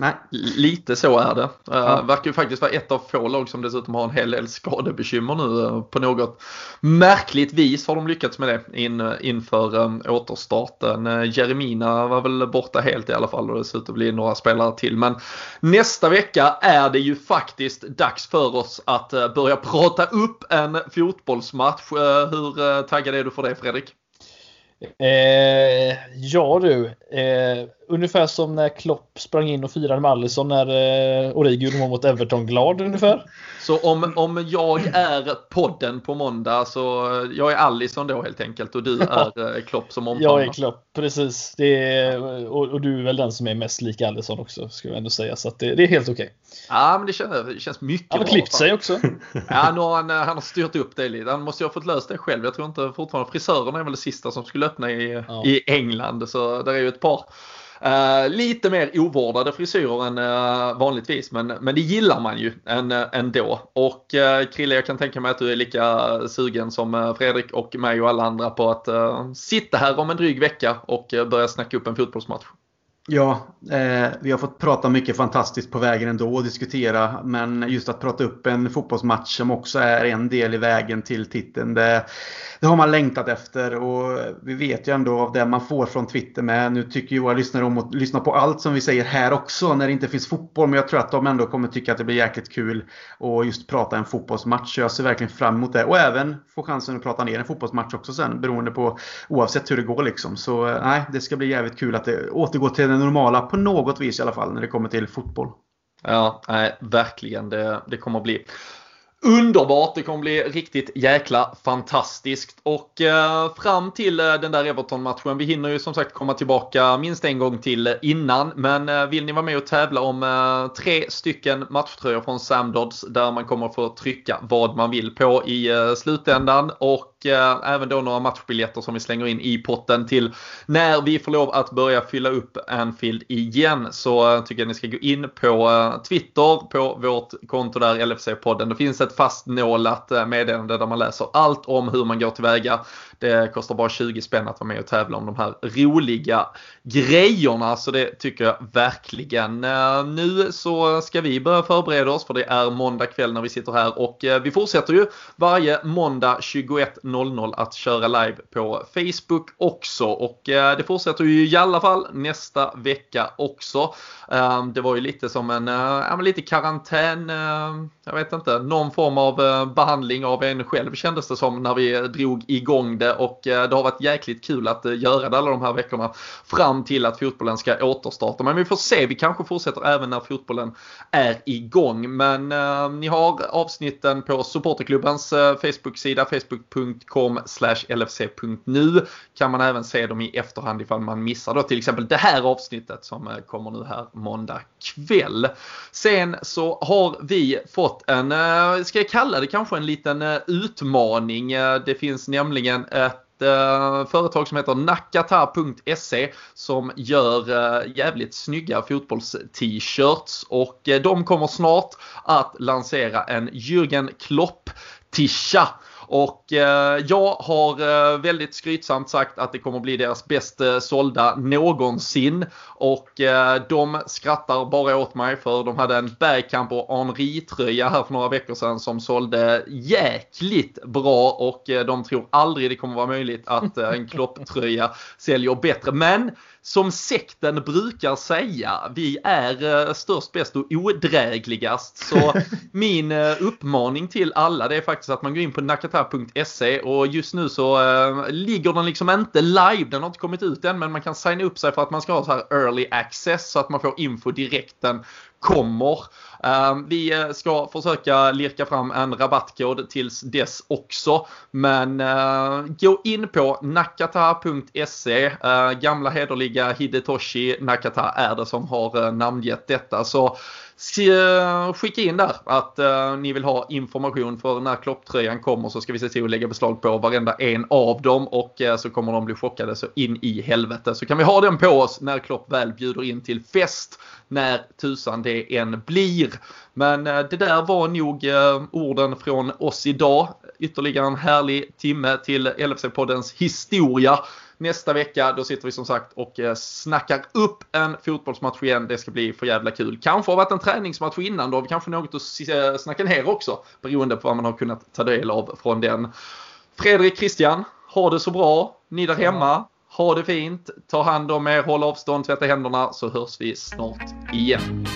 Speaker 1: Nej. Lite så är det. Eh, ja. Verkar ju faktiskt vara ett av få lag som dessutom har en hel del skadebekymmer nu. Eh, på något märkligt vis har de lyckats med det in, eh, inför um, återstarten. Jeremina var väl borta helt i alla fall och dessutom blir några spelare till. Men nästa vecka är det ju faktiskt dags för oss att börja prata upp en fotbollsmatch. Hur taggad är du för det Fredrik?
Speaker 3: Eh, ja du, eh, ungefär som när Klopp sprang in och firade med Alisson när eh, Origi gjorde mål mot Everton glad ungefär.
Speaker 1: Så om, om jag är podden på måndag så jag är Alisson då helt enkelt och du är eh, Klopp som omfamnar.
Speaker 3: Jag är Klopp, precis. Det är, och, och, du är väl den som är mest lik Alisson också ska jag ändå säga. Så det, det, är helt okej. Okay.
Speaker 1: Ja men det känns, det känns mycket
Speaker 3: Han har klippt sig också.
Speaker 1: Ja nu har han, han har styrt upp det lite. Han måste ju ha fått löst det själv. Jag tror inte fortfarande frisörerna är väl det sista som skulle öppna i, ja. i England. Så där är ju ett par Uh, lite mer ovårdade frisyrer än uh, vanligtvis men, men det gillar man ju än, uh, ändå. Och uh, Krille jag kan tänka mig att du är lika sugen som Fredrik och mig och alla andra på att sitta här om en dryg vecka och börja snacka upp en fotbollsmatch.
Speaker 2: Ja, eh, vi har fått prata mycket fantastiskt på vägen ändå och diskutera. Men just att prata upp en fotbollsmatch som också är en del i vägen till titeln. Det, det har man längtat efter och vi vet ju ändå av det man får från Twitter med. Nu tycker ju våra lyssnare om att lyssna på allt som vi säger här också när det inte finns fotboll. Men jag tror att de ändå kommer tycka att det blir jäkligt kul att just prata en fotbollsmatch. Jag ser verkligen fram emot det. Och även få chansen att prata ner en fotbollsmatch också sen beroende på oavsett hur det går liksom. Så eh, nej, det ska bli jävligt kul att det återgår till det normala på något vis i alla fall när det kommer till fotboll.
Speaker 1: Ja, nej, verkligen. Det, det kommer att bli Underbart! Det kommer bli riktigt jäkla fantastiskt. Och eh, fram till eh, den där Everton-matchen, vi hinner ju som sagt komma tillbaka minst en gång till innan. Men eh, vill ni vara med och tävla om eh, tre stycken matchtröjor från Sam Dodds där man kommer få trycka vad man vill på i eh, slutändan. Och eh, även då några matchbiljetter som vi slänger in i potten till när vi får lov att börja fylla upp Anfield igen. Så eh, tycker jag ni ska gå in på eh, Twitter, på vårt konto där, LFC-podden. Det finns ett fastnålat eh, meddelande där man läser allt om hur man går tillväga. Det kostar bara 20 spänn att vara med och tävla om de här roliga grejerna. Så det tycker jag verkligen. Eh, nu så ska vi börja förbereda oss för det är måndag kväll när vi sitter här och eh, vi fortsätter ju varje måndag 21.00 att köra live på Facebook också. Och eh, det fortsätter ju i alla fall nästa vecka också. Det var ju lite som en, ja, lite karantän, jag vet inte, någon form av behandling av en själv kändes det som när vi drog igång det och eh, det har varit jäkligt kul att eh, göra det alla de här veckorna fram till att fotbollen ska återstarta. Men vi får se, vi kanske fortsätter även när fotbollen är igång. Men eh, ni har avsnitten på supporterklubbens eh, Facebook-sida facebook.com lfc.nu kan man även se dem i efterhand ifall man missar då till exempel det här avsnittet som eh, kommer nu här måndag kväll. Sen så har vi fått en, eh, ska jag kalla det kanske en liten eh, utmaning. Eh, det finns nämligen ett eh, företag som heter nakata.se som gör eh, jävligt snygga fotbolls-t-shirts. Och eh, de kommer snart att lansera en Jürgen Klopp-tisha och eh, jag har eh, väldigt skrytsamt sagt att det kommer bli deras bäst eh, sålda någonsin. Och de skrattar bara åt mig för de hade en Bergkamp och Henri-tröja här för några veckor sedan som sålde jäkligt bra och de tror aldrig det kommer vara möjligt att en Klopp-tröja säljer bättre. Men som sekten brukar säga, vi är eh, störst, bäst och odrägligast. Så min eh, uppmaning till alla det är faktiskt att man går in på nakata.se och just nu så äh, ligger den liksom inte live, den har inte kommit ut än men man kan signa upp sig för att man ska ha så här early access så att man får info direkt den kommer. Ehm, vi eh, ska försöka lirka fram en rabattkod tills dess också. Men eh, gå in på nakata.se. Eh, gamla hederliga Hidetoshi Nakata är det som har namngett detta. Så skicka in där att ni vill ha information för när klopptröjan kommer så ska vi se till att lägga beslag på varenda en av dem och så kommer de bli chockade så in i helvete. Så kan vi ha den på oss när Klopp väl bjuder in till fest när tusan det än blir. Men uh, det där var nog orden från oss idag. Ytterligare en härlig timme till LFC-poddens historia nästa vecka. Då sitter vi som sagt och eh, snackar upp en fotbollsmatch igen. Det ska bli för jävla kul. Kanske har varit en träningsmatch innan. Då har vi kanske något att eh, snacka ner också. Beroende på vad man har kunnat ta del av från den. Fredrik Christian, ha det så bra. Ni där hemma, ha det fint. Ta hand om er, håll avstånd, tvätta händerna så hörs vi snart igen.